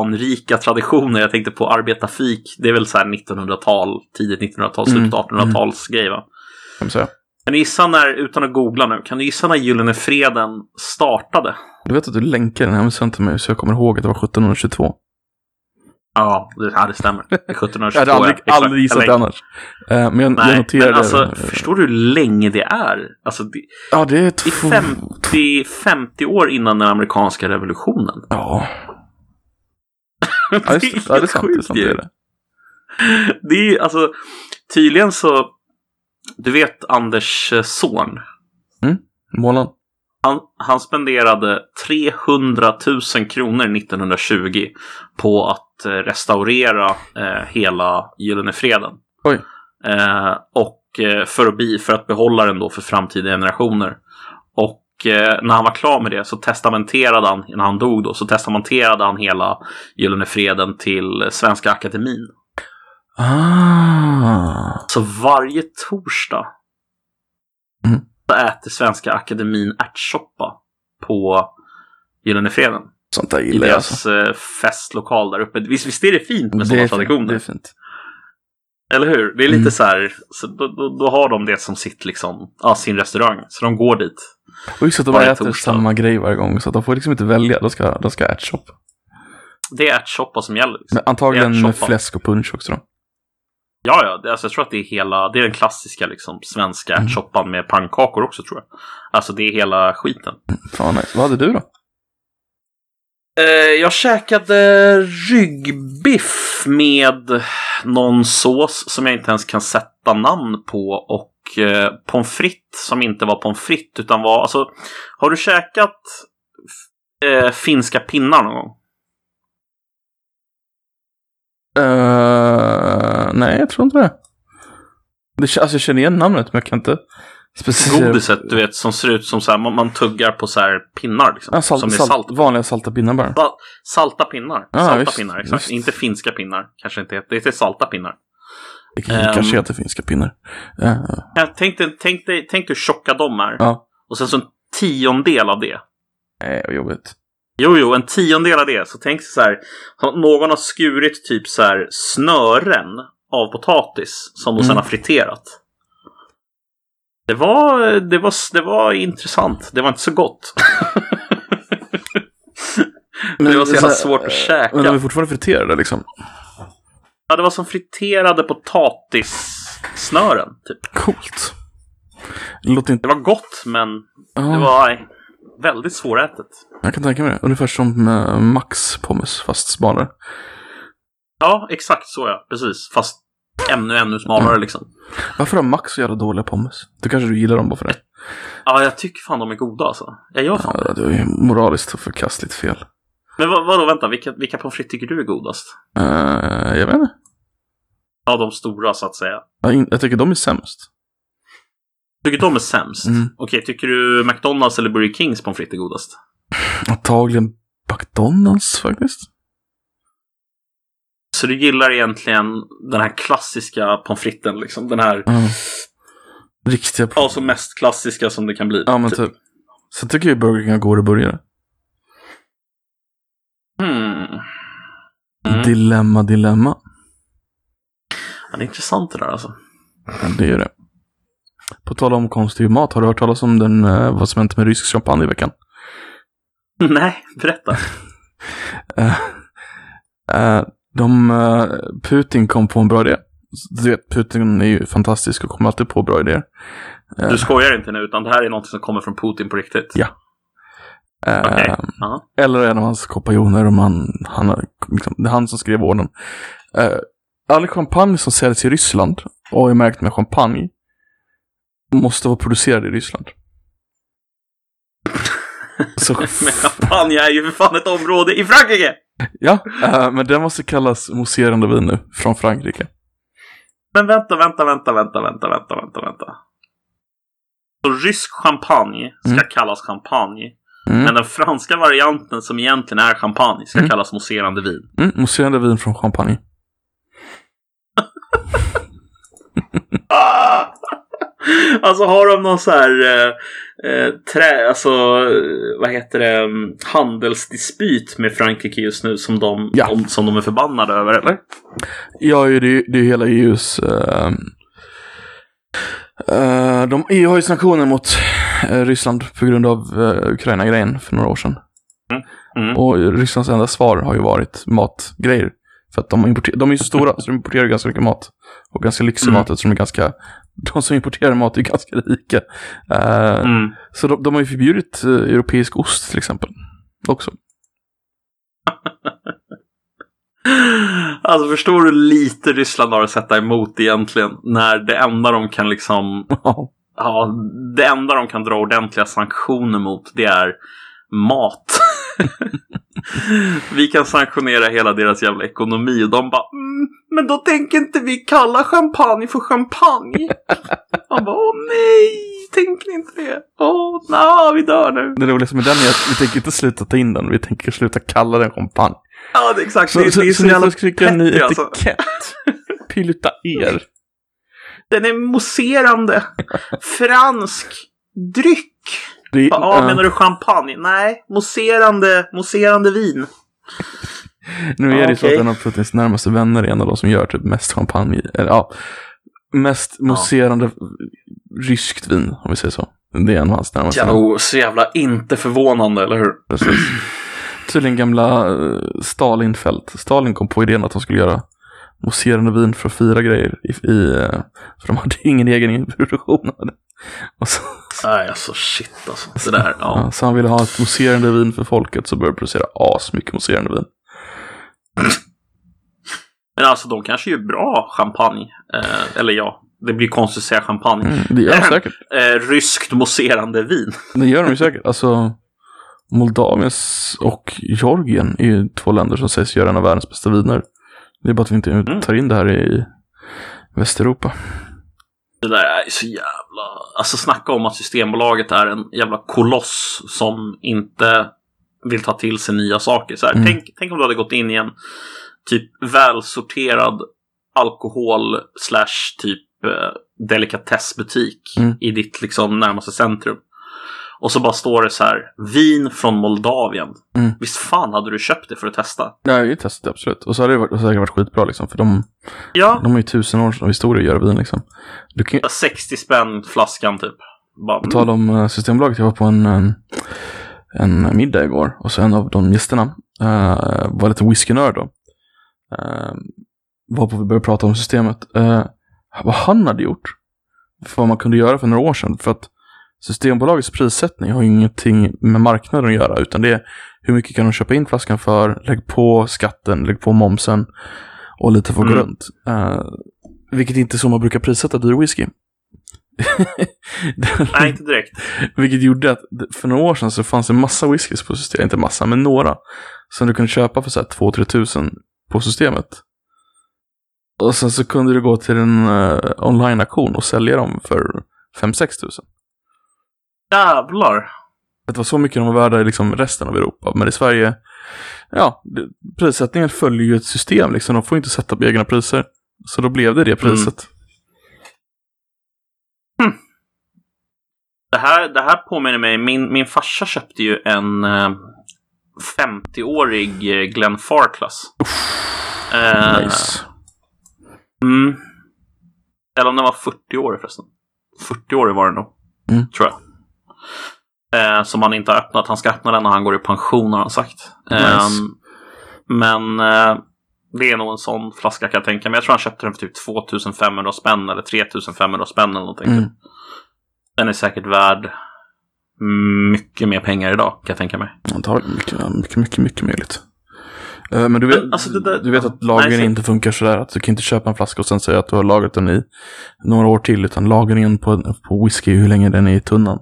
Speaker 2: anrika traditioner. Jag tänkte på arbetarfik. Det är väl så här 1900-tal, tidigt 1900-tal,
Speaker 1: Mm,
Speaker 2: slutet 1800-tals grej va?
Speaker 1: Kan
Speaker 2: du gissa när, utan att googla nu, kan du gissa när Gyllene Freden startade?
Speaker 1: Du vet att du länkar den här med till mig så jag kommer ihåg att det var 1722.
Speaker 2: Ja, det, ja, det stämmer. Det är 1722.
Speaker 1: Jag hade aldrig,
Speaker 2: ja, exakt.
Speaker 1: aldrig gissat det annars. Eh, men jag, jag
Speaker 2: Nej,
Speaker 1: noterade...
Speaker 2: men alltså,
Speaker 1: eh,
Speaker 2: förstår du hur länge det är? Alltså, det,
Speaker 1: Ja, det är
Speaker 2: det är
Speaker 1: två...
Speaker 2: 50, 50 år innan den amerikanska revolutionen.
Speaker 1: Ja. Ja, det. Ja, det är sant. Det är sant. Det är det.
Speaker 2: Det är alltså, tydligen så, du vet Anders eh, Zorn.
Speaker 1: Målan.
Speaker 2: Han, han spenderade 300 000 kronor 1920 på att eh, restaurera eh, hela Gyllene Freden.
Speaker 1: Oj.
Speaker 2: Eh, och eh, för att, bi, för att behålla den då för framtida generationer. Och eh, när han var klar med det så testamenterade han, när han dog då, så testamenterade han hela Gyllene Freden till Svenska Akademin.
Speaker 1: Ah.
Speaker 2: Så varje torsdag
Speaker 1: Mm.
Speaker 2: Äter Svenska Akademin ärtsoppa på Gyllene Freden.
Speaker 1: Sånt där
Speaker 2: I
Speaker 1: gillar jag alltså.
Speaker 2: deras eh, festlokal där uppe. Visst, visst är det fint med sådana traditioner?
Speaker 1: det är fint.
Speaker 2: Eller hur? Det är lite
Speaker 1: Mm.
Speaker 2: så här, så då, då, då har de det som sitt liksom, ja, sin restaurang. Så de går dit.
Speaker 1: Och just att de äter
Speaker 2: torsdag.
Speaker 1: samma grej varje gång. Så att de får liksom inte välja. De ska, de ska ärtsoppa.
Speaker 2: Det är ärtsoppa som gäller. Liksom.
Speaker 1: Men antagligen med fläsk och punch också då.
Speaker 2: Ja, ja. Alltså, jag tror att det är hela, det är den klassiska liksom, svenska
Speaker 1: Mm.
Speaker 2: ärtsoppan med pannkakor också tror jag. Alltså det är hela skiten.
Speaker 1: Fan. Vad hade du då?
Speaker 2: Eh, jag käkade ryggbiff med någon sås som jag inte ens kan sätta namn på och eh, pommes frites som inte var pommes frites utan var, alltså, har du käkat eh, finska pinnar någon gång?
Speaker 1: Uh, nej, jag tror inte det. det. Alltså jag känner igen namnet men jag kan inte speciellt.
Speaker 2: Godiset, du vet, som ser ut som så här, man, man tuggar på så här pinnar liksom.
Speaker 1: Ja, salt,
Speaker 2: som är
Speaker 1: salt,
Speaker 2: salt.
Speaker 1: Vanliga salta pinnar bara.
Speaker 2: Sal- Salta pinnar.
Speaker 1: Ja,
Speaker 2: salta
Speaker 1: visst,
Speaker 2: pinnar, exakt.
Speaker 1: visst.
Speaker 2: Inte finska pinnar. Kanske inte heter. Det heter salta pinnar.
Speaker 1: Det kan,
Speaker 2: Ehm.
Speaker 1: kanske heter finska pinnar. Uh,
Speaker 2: Jag tänkte, tänk, dig, tänk dig hur tjocka de är.
Speaker 1: ja.
Speaker 2: Och sen så en tiondel av det.
Speaker 1: Nej, vad jobbigt.
Speaker 2: Jo, jo, en tiondel av det. Så tänk så här. Någon har skurit typ så här snören av potatis som de sen
Speaker 1: Mm.
Speaker 2: har friterat. Det var, det, var, det var intressant. Det var inte så gott. det var så jävla svårt att käka.
Speaker 1: Men de är fortfarande friterade liksom.
Speaker 2: Ja, det var som friterade potatissnören. Typ.
Speaker 1: Coolt. Det låter inte...
Speaker 2: Det var gott, men
Speaker 1: Ja,
Speaker 2: det var väldigt svårätet.
Speaker 1: Jag kan tänka mig det. Ungefär som uh, Max pommes fast smalare.
Speaker 2: Ja, exakt så ja. Precis. Fast ännu, ännu smalare liksom.
Speaker 1: Varför har Max så jävla dåliga pommes? Du kanske du gillar dem bara för det?
Speaker 2: Ja, jag tycker fan de är goda alltså. Jag gör fan
Speaker 1: Ja, det är ju moraliskt och förkastligt fel.
Speaker 2: Men vad, vadå, vänta, vilka, vilka pommes frites tycker du är godast?
Speaker 1: Uh, jag vet inte.
Speaker 2: Ja, de stora så att säga.
Speaker 1: Jag, jag tycker de är sämst.
Speaker 2: Tycker de är sämst?
Speaker 1: Mm.
Speaker 2: Okej, tycker du McDonalds eller Burger Kings pommes frites är godast?
Speaker 1: Antagligen McDonalds faktiskt.
Speaker 2: Så du gillar egentligen den här klassiska pommes fritesen liksom? Den här,
Speaker 1: Ja. Riktiga
Speaker 2: ja, så mest klassiska som det kan bli.
Speaker 1: Ja, men typ. Sen tycker jag Burger King har goda burgare.
Speaker 2: Hmm. Mm.
Speaker 1: Dilemma, dilemma.
Speaker 2: Ja, det är intressant det där alltså.
Speaker 1: Ja, det är det. På tal om konstig mat, har du hört talas om den, eh, vad som hänt med rysk champagne i veckan?
Speaker 2: Nej, berätta.
Speaker 1: Eh, eh, de, eh, Putin kom på en bra idé. Du vet, Putin är ju fantastisk och kommer alltid på bra idéer.
Speaker 2: Du skojar inte nu, utan det här är något som kommer från Putin på riktigt?
Speaker 1: Ja.
Speaker 2: Okej. Ja.
Speaker 1: Eller en av hans kompanjoner, om han, han, liksom, det är han som skrev orden. All champagne som säljs i Ryssland och är märkt med champagne måste vara producerad i Ryssland. Så,
Speaker 2: Men champagne är ju för fan ett område i Frankrike!
Speaker 1: ja, eh, men den måste kallas mousserande vin nu, från Frankrike.
Speaker 2: Men vänta, vänta, vänta, vänta, vänta, vänta, vänta, vänta. Så rysk champagne ska
Speaker 1: Mm.
Speaker 2: kallas champagne.
Speaker 1: Mm.
Speaker 2: Men den franska varianten som egentligen är champagne ska
Speaker 1: Mm.
Speaker 2: kallas mousserande vin.
Speaker 1: Mm, mousserande vin från champagne.
Speaker 2: Ah! Alltså har de någon så här eh, eh, trä, alltså eh, vad heter det, mm, handelsdispyt med Frankrike just nu som de,
Speaker 1: Ja.
Speaker 2: om, som de är förbannade över eller?
Speaker 1: Ja, det är är hela EUs... Uh, de, EU har ju sanktioner mot eh, Ryssland på grund av Ukraina-grejen för några år sedan.
Speaker 2: Mm.
Speaker 1: Och Rysslands enda svar har ju varit matgrejer. För att de, importer- de är ju så stora så de importerar ganska mycket mat. Och ganska lyxig
Speaker 2: Mm.
Speaker 1: mat eftersom de är ganska... De som importerar mat är ganska rika. Eh,
Speaker 2: Mm.
Speaker 1: Så de, de har ju förbjudit eh, europeisk ost till exempel. Också.
Speaker 2: Alltså förstår du lite Ryssland har att sätta emot egentligen? När det enda de kan liksom.
Speaker 1: Ja,
Speaker 2: det enda de kan dra ordentliga sanktioner mot det är mat. vi kan sanktionera hela deras jävla ekonomi och de bara mm, Men då tänker inte vi kalla champagne för champagne. Man bara åh nej, tänker inte det? Åh nej, vi dör nu.
Speaker 1: Det roligaste med den är att vi tänker inte sluta ta in den, vi tänker sluta kalla den champagne.
Speaker 2: Ja, det är exakt.
Speaker 1: Så,
Speaker 2: det,
Speaker 1: så,
Speaker 2: det är
Speaker 1: så
Speaker 2: så
Speaker 1: ni
Speaker 2: jävla
Speaker 1: får skrika en ny
Speaker 2: alltså.
Speaker 1: etikett. Pyluta er.
Speaker 2: Den är mousserande. Fransk dryck.
Speaker 1: Det,
Speaker 2: Ja,
Speaker 1: eh,
Speaker 2: menar du champagne? Nej, mousserande, mousserande vin.
Speaker 1: Nu är
Speaker 2: Ja,
Speaker 1: det så
Speaker 2: okej.
Speaker 1: att en av Putins närmaste vänner är en av de som gör typ mest champagne, eller ja, mest mousserande ryskt vin, om vi säger så. Det är en av hans närmaste vänner.
Speaker 2: o- så jävla inte förvånande, eller hur?
Speaker 1: Precis. Tydligen gamla uh, Stalinfält. Stalin kom på idén att de skulle göra mousserande vin för att fira grejer. I, i, eh, för de hade ingen egen produktion av det. Och så,
Speaker 2: Nej, alltså shit alltså. Det där, ja.
Speaker 1: så han ville ha ett mousserande vin för folket så började producera asmycket mousserande vin.
Speaker 2: Men alltså, de kanske gör bra champagne. Eh, eller ja, det blir konstigt att säga champagne.
Speaker 1: Mm, det gör de säkert.
Speaker 2: Eh, ryskt mousserande vin.
Speaker 1: Det gör de ju säkert. Alltså, Moldaviens och Georgien är ju två länder som sägs göra en av världens bästa viner. Det är bara att vi inte tar in det här i Västeuropa.
Speaker 2: Det där är så jävla... Alltså snacka om att Systembolaget är en jävla koloss som inte vill ta till sig nya saker. Så
Speaker 1: Mm.
Speaker 2: tänk, tänk om du hade gått in i en typ välsorterad alkohol slash typ eh, delikatessbutik
Speaker 1: Mm.
Speaker 2: i ditt liksom närmaste centrum. Och så bara står det så här, vin från Moldavien.
Speaker 1: Mm.
Speaker 2: Visst fan hade du köpt det för att testa?
Speaker 1: Ja, jag har ju testat det absolut. Och så har det varit, säkert varit skitbra liksom. För de,
Speaker 2: Ja,
Speaker 1: de har ju tusen års historia att göra vin liksom. Du kan ju,
Speaker 2: 60 spänn flaskan typ. Bara,
Speaker 1: på tal om eh, Systembolaget, jag var på en, en, en middag igår. Och så en av de gästerna eh, var lite whiskynörd då. Uh, varpå vi började prata om systemet. Eh, vad han hade gjort. För vad man kunde göra för några år sedan. För att Systembolagets prissättning har ju ingenting med marknaden att göra. Utan det är hur mycket kan de köpa in flaskan för. Lägg på skatten, lägg på momsen. Och lite få gå
Speaker 2: Mm.
Speaker 1: runt. Eh, vilket inte är så man brukar prissätta dyr whisky.
Speaker 2: Nej, inte direkt.
Speaker 1: Vilket gjorde att för några år sedan så fanns det massa whiskys på systemet, inte massa, men några. Som du kunde köpa för så här 2-3 tusen på systemet. Och sen så kunde du gå till en uh, online-auktion och sälja dem för 5-6 tusen.
Speaker 2: Jävlar.
Speaker 1: Det var så mycket de var värda i liksom resten av Europa. Men i Sverige, ja, prissättningen följer ju ett system liksom. De får inte sätta på egna priser. Så då blev det det priset.
Speaker 2: Det här, det här påminner mig, min, min farsa köpte ju en eh, 50-årig eh, Glenn Farclas. Eh,
Speaker 1: Nice.
Speaker 2: mm. Eller om den var 40 år förresten. 40 år var den nog.
Speaker 1: Mm.
Speaker 2: Tror jag. Eh, som han inte har öppnat. Han ska öppna den när han går i pension har han sagt.
Speaker 1: Nice.
Speaker 2: Eh, men eh, det är nog en sån flaska kan jag tänka mig. Jag tror han köpte den för typ 2500 spänn eller 3500 spänn eller någonting.
Speaker 1: Mm.
Speaker 2: Typ. Den är säkert värd mycket mer pengar idag kan jag tänka mig.
Speaker 1: Antagligen mycket, mycket, mycket, mycket möjligt. Eh, Men du vet,
Speaker 2: alltså, där-
Speaker 1: du vet att lagringen
Speaker 2: Nej, så-
Speaker 1: inte funkar sådär. Att du kan inte köpa en flaska och sen säga att du har lagrat den i några år till. Utan lagringen på, på whisky hur länge den är i tunnan.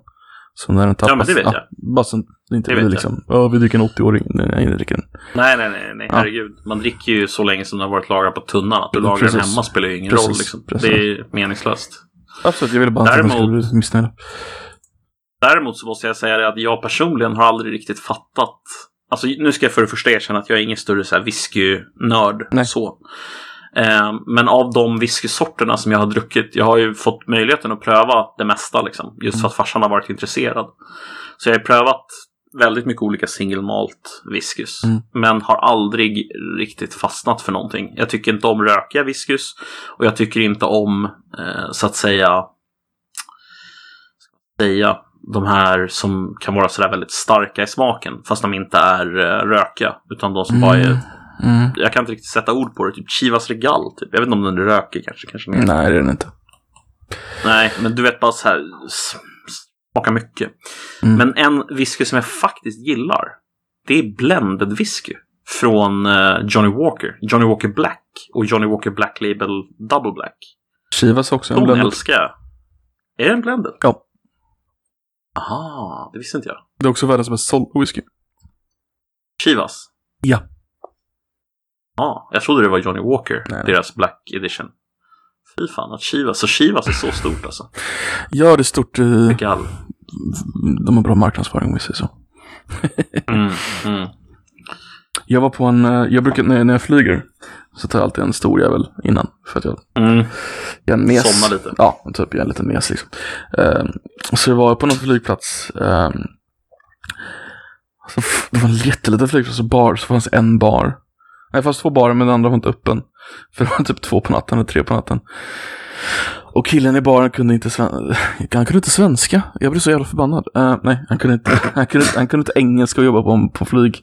Speaker 1: Så när den tappas.
Speaker 2: men det vet jag.
Speaker 1: Bara så det inte
Speaker 2: Det
Speaker 1: blir liksom. Ja, vi dricker en 80-åring. Nej, nej, vi dricker en.
Speaker 2: Nej, nej, nej, nej
Speaker 1: Ja.
Speaker 2: herregud. Man dricker ju så länge som den har varit lagrad på tunnan. Att du lagrar den hemma spelar ju ingen
Speaker 1: Precis,
Speaker 2: roll. Liksom.
Speaker 1: precis.
Speaker 2: Det är meningslöst.
Speaker 1: Absolut, jag ville bara inte att de skulle
Speaker 2: Däremot-
Speaker 1: bli missnöjda.
Speaker 2: Däremot så måste jag säga det att jag personligen har aldrig riktigt fattat. Alltså nu ska jag för det första erkänna att jag är ingen större så här whiskynörd. Så. Eh, men av de whiskysorterna som jag har druckit, jag har ju fått möjligheten att pröva det mesta liksom. Just för att farsan har varit intresserad. Så jag har prövat väldigt mycket olika single malt whiskys.
Speaker 1: Mm.
Speaker 2: Men har aldrig riktigt fastnat för någonting. Jag tycker inte om rökiga whiskys. Och jag tycker inte om, eh, så att säga, säga, de här som kan vara sådär väldigt starka i smaken. Fast de inte är eh, rökiga. Utan de som bara är,
Speaker 1: Mm.
Speaker 2: jag kan inte riktigt sätta ord på det. Typ Chivas Regal. Typ. Jag vet inte om den rökig kanske. kanske är.
Speaker 1: Nej, det är den inte.
Speaker 2: Nej, men du vet bara så här. Smakar mycket.
Speaker 1: Mm.
Speaker 2: Men en whisky som jag faktiskt gillar. Det är blended whisky. Från eh, Johnny Walker. Johnny Walker Black. Och Johnny Walker Black Label Double Black.
Speaker 1: Chivas också
Speaker 2: De
Speaker 1: blended.
Speaker 2: älskar jag. Är den blended?
Speaker 1: Ja.
Speaker 2: Aha, det visste inte jag.
Speaker 1: Det är också världens mest sålda whisky.
Speaker 2: Chivas?
Speaker 1: Ja.
Speaker 2: Ja, jag trodde det var Johnny Walker.
Speaker 1: Nej, nej.
Speaker 2: Deras Black Edition. Fy fan, att Chivas. Så Chivas är så stort alltså.
Speaker 1: Ja, det är stort. eh,
Speaker 2: Gall.
Speaker 1: De har bra marknadsföring om vi säger så.
Speaker 2: Mm, mm.
Speaker 1: Jag var på en, eh, jag brukar, när jag, när jag flyger, så tar jag alltid en stor jävel innan. För att jag,
Speaker 2: Mm.
Speaker 1: jag är mes.
Speaker 2: Somna lite.
Speaker 1: Ja, typ jag är en liten mes liksom. Eh, så jag var på någon flygplats. Eh, så f- det var en jätteliten flygplats och bar, så fanns en bar. Nej, fanns två barer men den andra var inte öppen. För det var typ två på natten eller tre på natten. Och killen i baren kunde inte, sven- han kunde inte svenska. Jag blev så jävla förbannad. Eh, nej, han kunde, inte, han, kunde, han kunde inte engelska och jobba på, en- på flyg,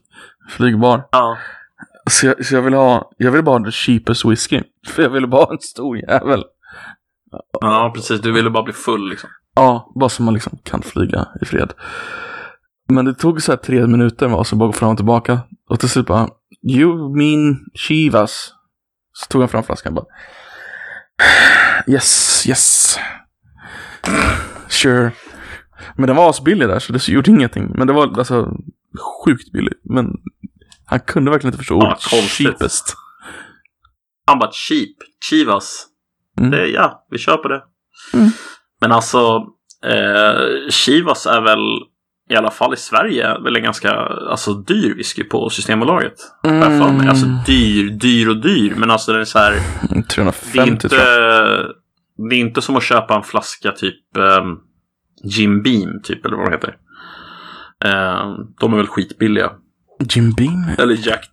Speaker 1: flygbar.
Speaker 2: Ja.
Speaker 1: Så jag, så jag ville ha, jag ville bara ha the cheapest whisky. För jag ville bara ha en stor jävel.
Speaker 2: ja, precis. Du ville bara bli full liksom.
Speaker 1: Ja, bara så man liksom kan flyga i fred. Men det tog så här tre minuter med oss att bara gå fram och tillbaka. Och till slut bara, you mean Chivas? Så tog han fram flaskan bara, yes, yes. Sure. Men den var asbillig där så det gjorde ingenting. Men det var alltså sjukt billig. Men han kunde verkligen inte förstå
Speaker 2: Ja,
Speaker 1: ordet cheapest.
Speaker 2: Han bara cheap. Chivas.
Speaker 1: Mm.
Speaker 2: Det, ja, vi kör på det.
Speaker 1: Mm.
Speaker 2: Men alltså, eh, Chivas är väl i alla fall i Sverige väl en ganska alltså, dyr whisky på Systembolaget. Mig. Alltså dyr, dyr och dyr. Men alltså den är så här.
Speaker 1: Mm,
Speaker 2: Det är
Speaker 1: 350
Speaker 2: inte, det är inte som att köpa en flaska typ um, Jim Beam typ eller vad det heter. Eh, de är väl skitbilliga.
Speaker 1: Jim Beam?
Speaker 2: Eller Jack,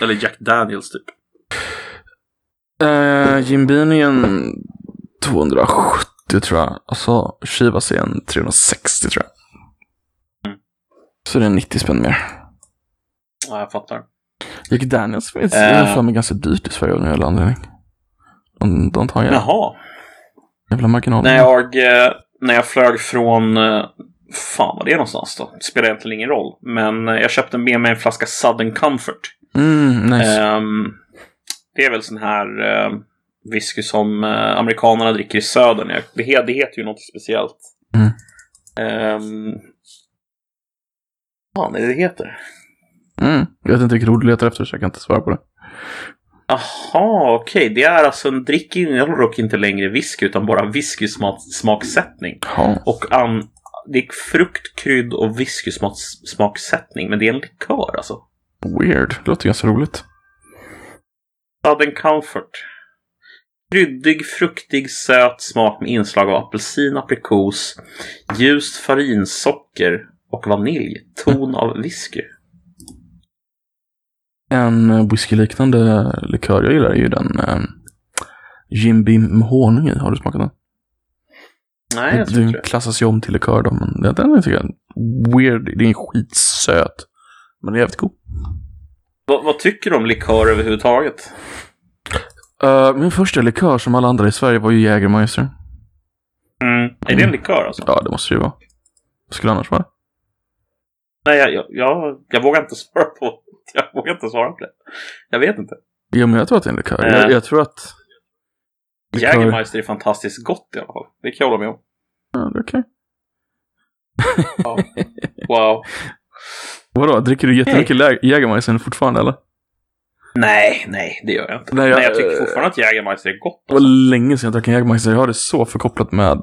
Speaker 2: eller Jack Daniels typ.
Speaker 1: Uh, Jim Beam är en 270 tror jag. Alltså Chivas är en 360 tror jag. Så det är 90 spänn mer.
Speaker 2: Ja, jag fattar.
Speaker 1: Jack Daniels finns
Speaker 2: Eh.
Speaker 1: för mig ganska dyrt i Sverige av någon jävla anledning. De, de tar en jävla,
Speaker 2: Jaha.
Speaker 1: jävla marginal.
Speaker 2: När jag, eh, när jag flög från... eh, Fan var det är någonstans då? Det spelar egentligen ingen roll. Men jag köpte med mig en flaska Southern Comfort.
Speaker 1: Mm, nice.
Speaker 2: Ehm, det är väl sån här uh, whisky som eh, amerikanerna dricker i södern. Det, det heter ju något speciellt.
Speaker 1: Mm.
Speaker 2: Um, fan är det det heter?
Speaker 1: Mm. Jag vet inte vilket ord du letar efter så jag kan inte svara på det.
Speaker 2: Jaha, okej. Det är alltså en drick innehåller dock inte längre whisky utan bara whiskysmaksättning.
Speaker 1: Ja.
Speaker 2: Och an, det är frukt, krydd och whiskysmaksättning. Men det är en likör alltså.
Speaker 1: Weird. Det låter ganska roligt.
Speaker 2: Southern Comfort. Kryddig, fruktig, söt smak med inslag av apelsin, aprikos, ljust farinsocker och vanilj. Ton av whisky.
Speaker 1: En eh, whiskyliknande likör jag gillar är ju den eh, Jim Beam med honung i. Har du smakat den?
Speaker 2: Nej, jag tror
Speaker 1: den
Speaker 2: inte det.
Speaker 1: klassas ju om till likör då, men den- den tycker jag är weird. Det är skitsöt. Men den är jävligt god.
Speaker 2: Vad, vad tycker du om likör överhuvudtaget?
Speaker 1: Uh, min första likör som alla andra i Sverige var ju Jägermeister.
Speaker 2: Mm. Är det en likör alltså?
Speaker 1: Ja, det måste det ju vara. Vad skulle det annars vara?
Speaker 2: Nej, jag, jag, jag, jag vågar inte svara på Jag vågar inte svara på det. Jag vet inte.
Speaker 1: Jo, men jag tror att det är en likör.
Speaker 2: Eh.
Speaker 1: Jag, jag tror att... Likör-
Speaker 2: Jägermeister är fantastiskt gott i alla fall. Det kan jag hålla med om.
Speaker 1: Ja, det är okej.
Speaker 2: Wow.
Speaker 1: Vadå, dricker du jättemycket lä- Jägermeister fortfarande eller?
Speaker 2: Nej, nej, det gör jag inte.
Speaker 1: Nej, jag-
Speaker 2: jag, tycker fortfarande att Jägermeister är gott.
Speaker 1: Det var
Speaker 2: Alltså.
Speaker 1: länge sedan jag drack en Jägermeister. Jag har det så förkopplat med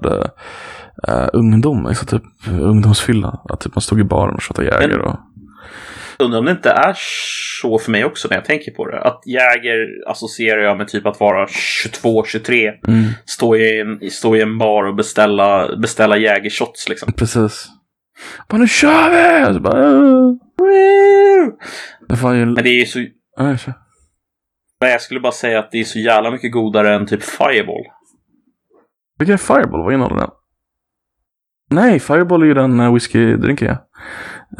Speaker 1: uh, ungdom. Alltså typ ungdomsfylla. Att typ man stod i baren och shotade Jäger och...
Speaker 2: Undrar om det inte är så för mig också när jag tänker på det. Att Jäger associerar jag med typ att vara 22, 23.
Speaker 1: Mm,
Speaker 2: Stå i en, stå i en bar och beställa, beställa Jägershots liksom.
Speaker 1: precis. Bara nu kör vi! Och så bara... Det var ju...
Speaker 2: Men det är ju så...
Speaker 1: Ja.
Speaker 2: Nej, jag skulle bara säga att det är så jävla mycket godare än typ Fireball.
Speaker 1: Vilken är Fireball? Vad innehåller den? Nej, Fireball är ju den uh, whiskydrinken ja.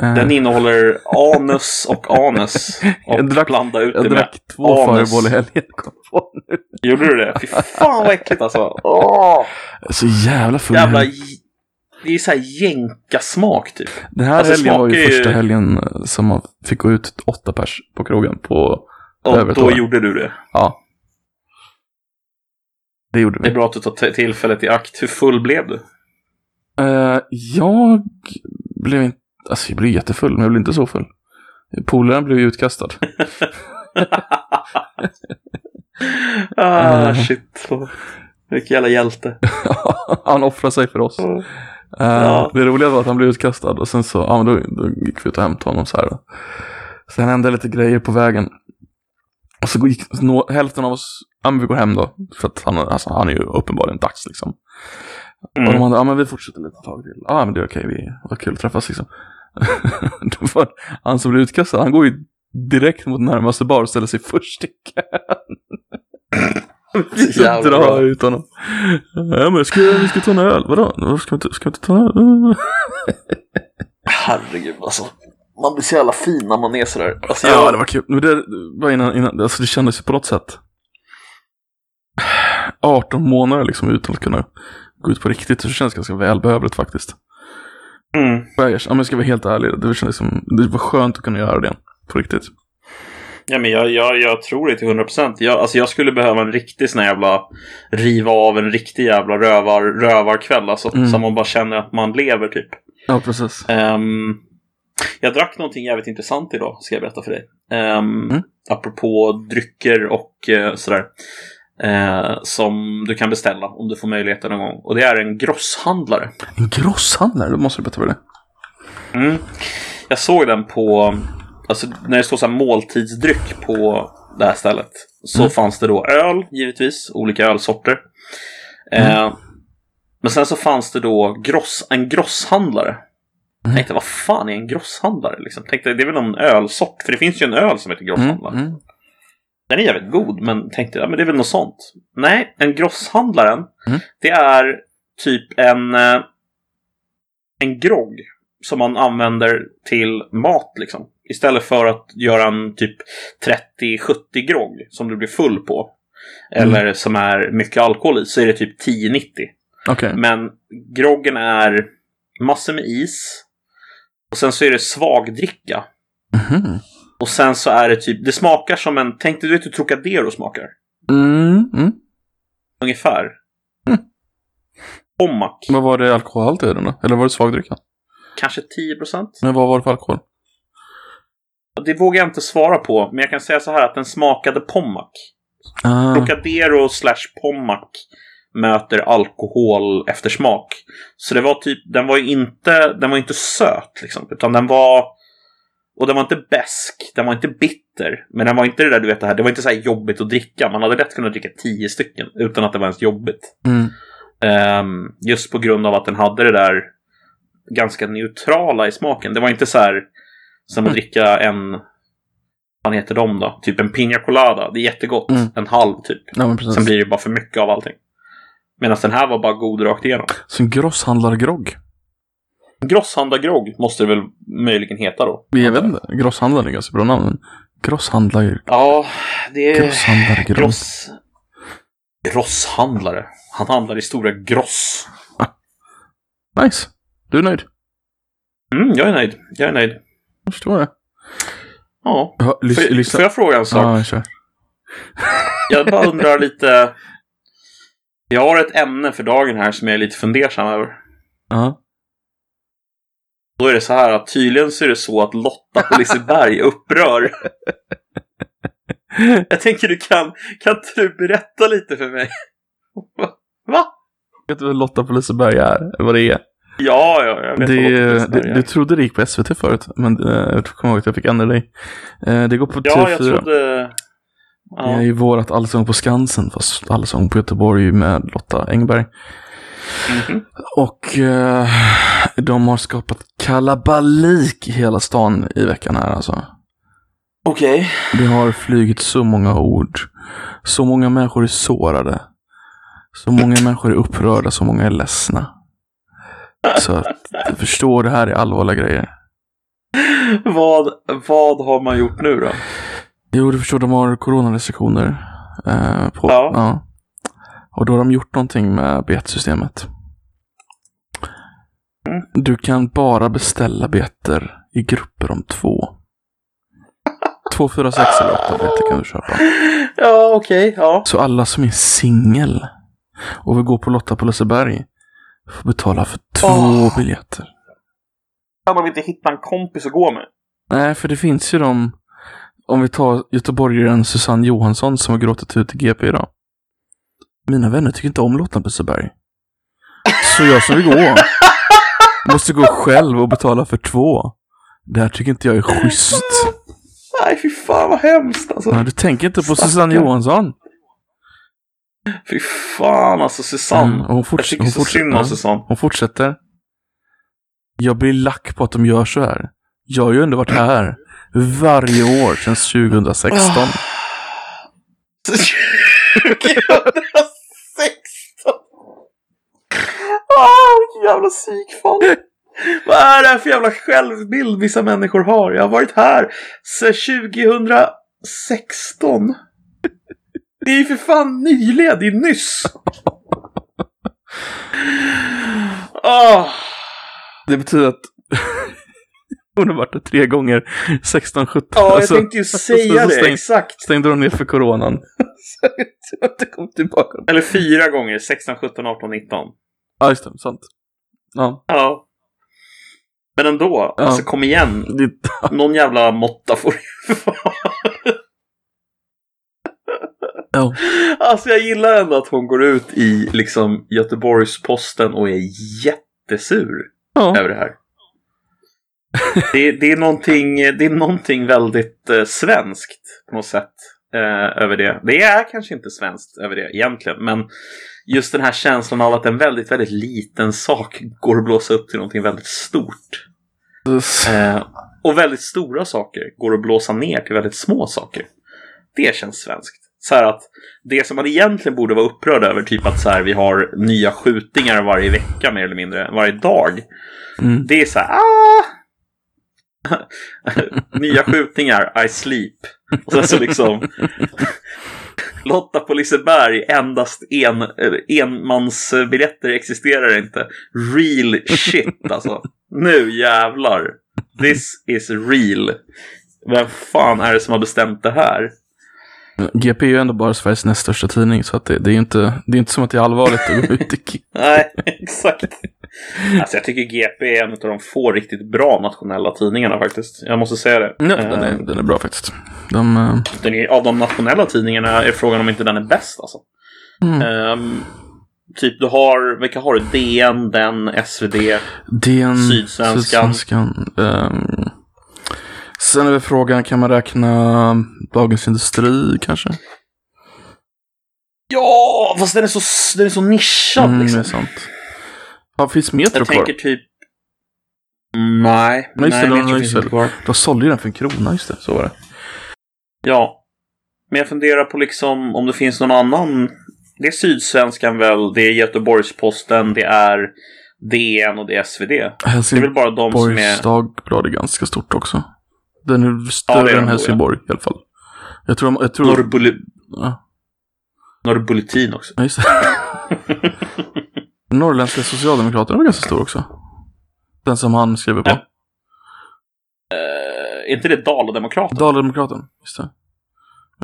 Speaker 1: Eh,
Speaker 2: Den innehåller anus och anus. Och
Speaker 1: Jag drack-
Speaker 2: blanda ut
Speaker 1: jag
Speaker 2: det med
Speaker 1: drack två. Fireball i helgen. Kom på nu.
Speaker 2: Gjorde du det? Fy fan vad äckligt alltså. Åh,
Speaker 1: Jag Så jävla full.
Speaker 2: jävla... Det är så här jänkasmak typ.
Speaker 1: Den här
Speaker 2: Alltså,
Speaker 1: helgen var ju
Speaker 2: smakar ju-
Speaker 1: första helgen eh, som man fick gå ut åtta pers på krogen på...
Speaker 2: Och då
Speaker 1: år.
Speaker 2: gjorde du det.
Speaker 1: Ja. Det gjorde
Speaker 2: Det är
Speaker 1: vi.
Speaker 2: bra att du tar tillfället i akt. Hur full blev du?
Speaker 1: Eh, jag blev inte... Alltså jag blev jättefull, men jag blev inte så full. Polaren blev utkastad.
Speaker 2: ah,
Speaker 1: Eh.
Speaker 2: shit. Vilken jävla hjälte.
Speaker 1: Han offrade sig för oss. Eh,
Speaker 2: Ja.
Speaker 1: Det roliga var att han blev utkastad och sen så, ja men då, då gick vi ut och hämtade honom så här. Sen hände lite grejer på vägen. Och så gick nå, hälften av oss, ja men vi går hem då. För att han, alltså, han är ju uppenbarligen dags liksom. Och de
Speaker 2: Mm.
Speaker 1: andra, ja men vi fortsätter lite tag till. Ja men det är okej, vi, vad kul att träffas liksom. var han som blev utkastad, han går ju direkt mot närmaste bar och ställer sig först i kön. Så
Speaker 2: Jävla
Speaker 1: drar
Speaker 2: bra.
Speaker 1: jag ut honom. Ja men ska, vi ska ta en öl. Vadå? Vadå, Ska vi inte, ska vi inte ta en öl?
Speaker 2: Herregud alltså. Man blir så jävla fin när man är sådär. Alltså, jag...
Speaker 1: Ja, det var kul. Men det var innan, innan alltså det kändes ju på något sätt 18 månader liksom utan att kunna gå ut på riktigt. Så det känns ganska välbehövligt faktiskt.
Speaker 2: Mm.
Speaker 1: Jag Om jag ska vara helt ärlig, det, kändes som, det var skönt att kunna göra det på riktigt.
Speaker 2: Ja, men jag, jag, jag tror det till 100 procent. Jag, alltså, jag skulle behöva en riktig sån jävla riva av en riktig jävla rövar, rövarkväll. Alltså,
Speaker 1: Mm.
Speaker 2: Så man bara känner att man lever typ.
Speaker 1: Ja, precis.
Speaker 2: Um, jag drack någonting jävligt intressant idag, ska jag berätta för dig. Um,
Speaker 1: Mm.
Speaker 2: Apropå drycker och eh, sådär. Eh, som du kan beställa om du får möjligheten någon gång. Och det är en grosshandlare.
Speaker 1: En grosshandlare, då måste du berätta vad det är.
Speaker 2: Mm. Jag såg den på, alltså när det står så här måltidsdryck på det här stället. Så
Speaker 1: Mm.
Speaker 2: fanns det då öl, givetvis, olika ölsorter.
Speaker 1: Mm.
Speaker 2: Eh, men sen så fanns det då gross, en grosshandlare. Mm. Tänkte, vad fan är en grosshandlare? Liksom. Tänkte, det är väl någon ölsort, för det finns ju en öl som heter grosshandlare.
Speaker 1: Mm. Mm.
Speaker 2: Den är jävligt god, men tänkte, ja men det är väl något sånt. Nej, en grosshandlaren,
Speaker 1: Mm.
Speaker 2: det är typ en, eh, en grogg som man använder till mat liksom. Istället för att göra en typ 30-70 grogg som du blir full på. Eller som är mycket alkohol i, så är det typ 10-90.
Speaker 1: Okej.
Speaker 2: Men groggen är massor med is. Och sen så är det svagdricka.
Speaker 1: Mhm.
Speaker 2: Och sen så är det typ, det smakar som en, tänk dig du vet hur Trocadero smakar.
Speaker 1: Mm. Mm.
Speaker 2: Ungefär.
Speaker 1: Mm. Vad var det alkoholhalt i den då? Eller var det svagdricka?
Speaker 2: Kanske 10%.
Speaker 1: Men vad var det för alkohol?
Speaker 2: Det vågar jag inte svara på, men jag kan säga så här att den smakade Pommac.
Speaker 1: Ah.
Speaker 2: Trocadero slash Pommac möter alkohol eftersmak. Så det var typ, den var ju inte, den var inte söt liksom, utan den var och den var inte besk, den var inte bitter, men den var inte det där du vet det här, det var inte så här jobbigt att dricka. Man hade lätt kunnat dricka tio stycken utan att det var ens jobbigt.
Speaker 1: Mm.
Speaker 2: Ehm, just på grund av att den hade det där ganska neutrala i smaken. Det var inte så här som att dricka en, vad heter de då? Typ en Pina Colada. Det är jättegott.
Speaker 1: Mm.
Speaker 2: En halv typ.
Speaker 1: Ja.
Speaker 2: Sen blir det bara för mycket av allting. Medan den här var bara god rakt igenom.
Speaker 1: Så en grosshandlargrogg?
Speaker 2: Grosshandlargrogg måste det väl möjligen heta då?
Speaker 1: Jag vet inte. Grosshandlare är ganska bra namn. men Grosshandlar...
Speaker 2: Ja, det är...
Speaker 1: Grosshandlargrogg.
Speaker 2: Gross... Grosshandlare. Han handlar i stora gross.
Speaker 1: Nice. Du är nöjd?
Speaker 2: Mm, jag är nöjd. Jag är nöjd.
Speaker 1: Jag förstår det.
Speaker 2: Ja. Får,
Speaker 1: lyssna.
Speaker 2: får jag fråga en sak?
Speaker 1: Ja, kör.
Speaker 2: Jag bara undrar lite. Jag har ett ämne för dagen här som jag är lite fundersam över.
Speaker 1: Ja.
Speaker 2: Då är det så här att tydligen så är det så att Lotta på Liseberg upprör. Jag tänker du kan, kan inte du berätta lite för mig? Va?
Speaker 1: Vet du vad Lotta på Liseberg är? Vad det är?
Speaker 2: Ja, ja, jag vet
Speaker 1: Det,
Speaker 2: vad
Speaker 1: det, du trodde det gick på SVT förut, men uh, jag kommer ihåg att jag fick ändra dig. Eh, det går på
Speaker 2: Ja, jag
Speaker 1: TV4.
Speaker 2: trodde...
Speaker 1: Det
Speaker 2: Ja.
Speaker 1: är ju vårat Allsång på Skansen, fast Allsång på Göteborg med Lotta Engberg.
Speaker 2: Mhm.
Speaker 1: Och eh, de har skapat kalabalik i hela stan i veckan här alltså.
Speaker 2: Okej.
Speaker 1: Det har flugit så många ord. Så många människor är sårade. Så många människor är upprörda, så många är ledsna. Så att, jag förstår, det här är allvarliga grejer.
Speaker 2: Vad, vad har man gjort nu då?
Speaker 1: Jo, du förstår, de har coronarestriktioner. Eh, på,
Speaker 2: Ja.
Speaker 1: Och då har de gjort någonting med betsystemet.
Speaker 2: Mm.
Speaker 1: Du kan bara beställa beter i grupper om två. Två, fyra, sex eller åtta beter kan du köpa.
Speaker 2: Ja, okej. ja.
Speaker 1: Så alla som är singel och vill gå på Lotta på Liseberg får betala för två
Speaker 2: Åh.
Speaker 1: biljetter.
Speaker 2: Kan de inte hitta en kompis att gå med?
Speaker 1: Nej, för det finns ju de, om vi tar göteborgaren Susanne Johansson som har gråtit ut i GP idag. Mina vänner tycker inte om Lotta på Liseberg. Så jag som vill gå måste gå själv och betala för två. Det här tycker inte jag är schysst.
Speaker 2: Nej, fy fan vad hemskt alltså.
Speaker 1: Nej, du tänker inte på. Susanne Johansson.
Speaker 2: Fy fan alltså, Susanne.
Speaker 1: Mm, hon
Speaker 2: jag tycker
Speaker 1: hon
Speaker 2: så synd om Susanne.
Speaker 1: Hon fortsätter. Jag blir lack på att de gör så här. Jag har ju ändå varit här varje år sedan 2016.
Speaker 2: Ah. 2016! Ah, vilken jävla psykfall. Vad är det här för jävla självbild vissa människor har? Jag har varit här sedan 2016. Det är ju för fan nyligen, det är nyss. Ah.
Speaker 1: Det betyder att hon har varit där tre gånger. 16, 17.
Speaker 2: Ja, jag
Speaker 1: alltså,
Speaker 2: tänkte ju säga
Speaker 1: så
Speaker 2: det,
Speaker 1: stäng-
Speaker 2: exakt.
Speaker 1: stängde de ner för coronan. Så jag inte kommit tillbaka.
Speaker 2: Eller fyra gånger, 16, 17, 18, 19.
Speaker 1: Ja, just det. Sant. Ja.
Speaker 2: Ja. Men ändå,
Speaker 1: Ja.
Speaker 2: alltså kom igen. Någon jävla måtta får vara.
Speaker 1: ja.
Speaker 2: Alltså jag gillar ändå att hon går ut i liksom Göteborgs-Posten och är jättesur
Speaker 1: ja.
Speaker 2: över det här. Det, det, är någonting, det är någonting väldigt eh, svenskt på något sätt eh, över det. Det är kanske inte svenskt över det egentligen, men just den här känslan av att en väldigt, väldigt liten sak går att blåsa upp till någonting väldigt stort. Eh, och väldigt stora saker går att blåsa ner till väldigt små saker. Det känns svenskt. Så att det som man egentligen borde vara upprörd över, typ att så här, vi har nya skjutningar varje vecka mer eller mindre, varje dag.
Speaker 1: Mm.
Speaker 2: Det är så här, ah! Nya skjutningar, I sleep. Och sen så liksom Lotta på Liseberg, endast en, enmansbiljetter existerar inte. Real shit alltså. Nu jävlar. This is real. Vem fan är det som har bestämt det här?
Speaker 1: GP är ju ändå bara Sveriges näst största tidning, så att det, det är ju inte, det är inte som att det är allvarligt att gå ut i
Speaker 2: Nej, exakt. Alltså jag tycker GP är en av de få riktigt bra nationella tidningarna faktiskt. Jag måste säga det.
Speaker 1: Ja, den, är,
Speaker 2: Eh,
Speaker 1: den är bra faktiskt. De, eh,
Speaker 2: den är, av de nationella tidningarna är frågan om inte den är bäst alltså.
Speaker 1: mm.
Speaker 2: Ehm, typ du har, vilka har du? DN, den, SvD.
Speaker 1: DN,
Speaker 2: Sydsvenskan.
Speaker 1: Sydsvenskan. ehm, sen är väl frågan, kan man räkna Dagens Industri kanske?
Speaker 2: Ja, fast den är så, den är så nischad
Speaker 1: Mm, det
Speaker 2: liksom.
Speaker 1: är sant. Ja, finns Metro
Speaker 2: Jag
Speaker 1: kvar?
Speaker 2: tänker typ... Nej,
Speaker 1: Nej, just det,
Speaker 2: nej, Metro
Speaker 1: just
Speaker 2: finns
Speaker 1: det.
Speaker 2: inte kvar.
Speaker 1: De sålde ju den för en krona, just det. Så var det.
Speaker 2: Ja. Men jag funderar på liksom om det finns någon annan. Det är Sydsvenskan väl, det är Göteborgs-Posten, det är DN och det är SvD. Det är väl bara de som
Speaker 1: Helsingborgs
Speaker 2: är...
Speaker 1: Dagblad är ganska stort också. Den är
Speaker 2: Ja,
Speaker 1: större
Speaker 2: de
Speaker 1: än Helsingborg i alla fall. Jag tror, jag tror...
Speaker 2: Norrbulletin
Speaker 1: Ja,
Speaker 2: Norrbulletin också.
Speaker 1: ja, just det. Norrländska Socialdemokraterna var ganska stor också. Den som han skriver på.
Speaker 2: Ja. Eh, är inte det Dala-Demokraten?
Speaker 1: Dala-Demokraten, just det.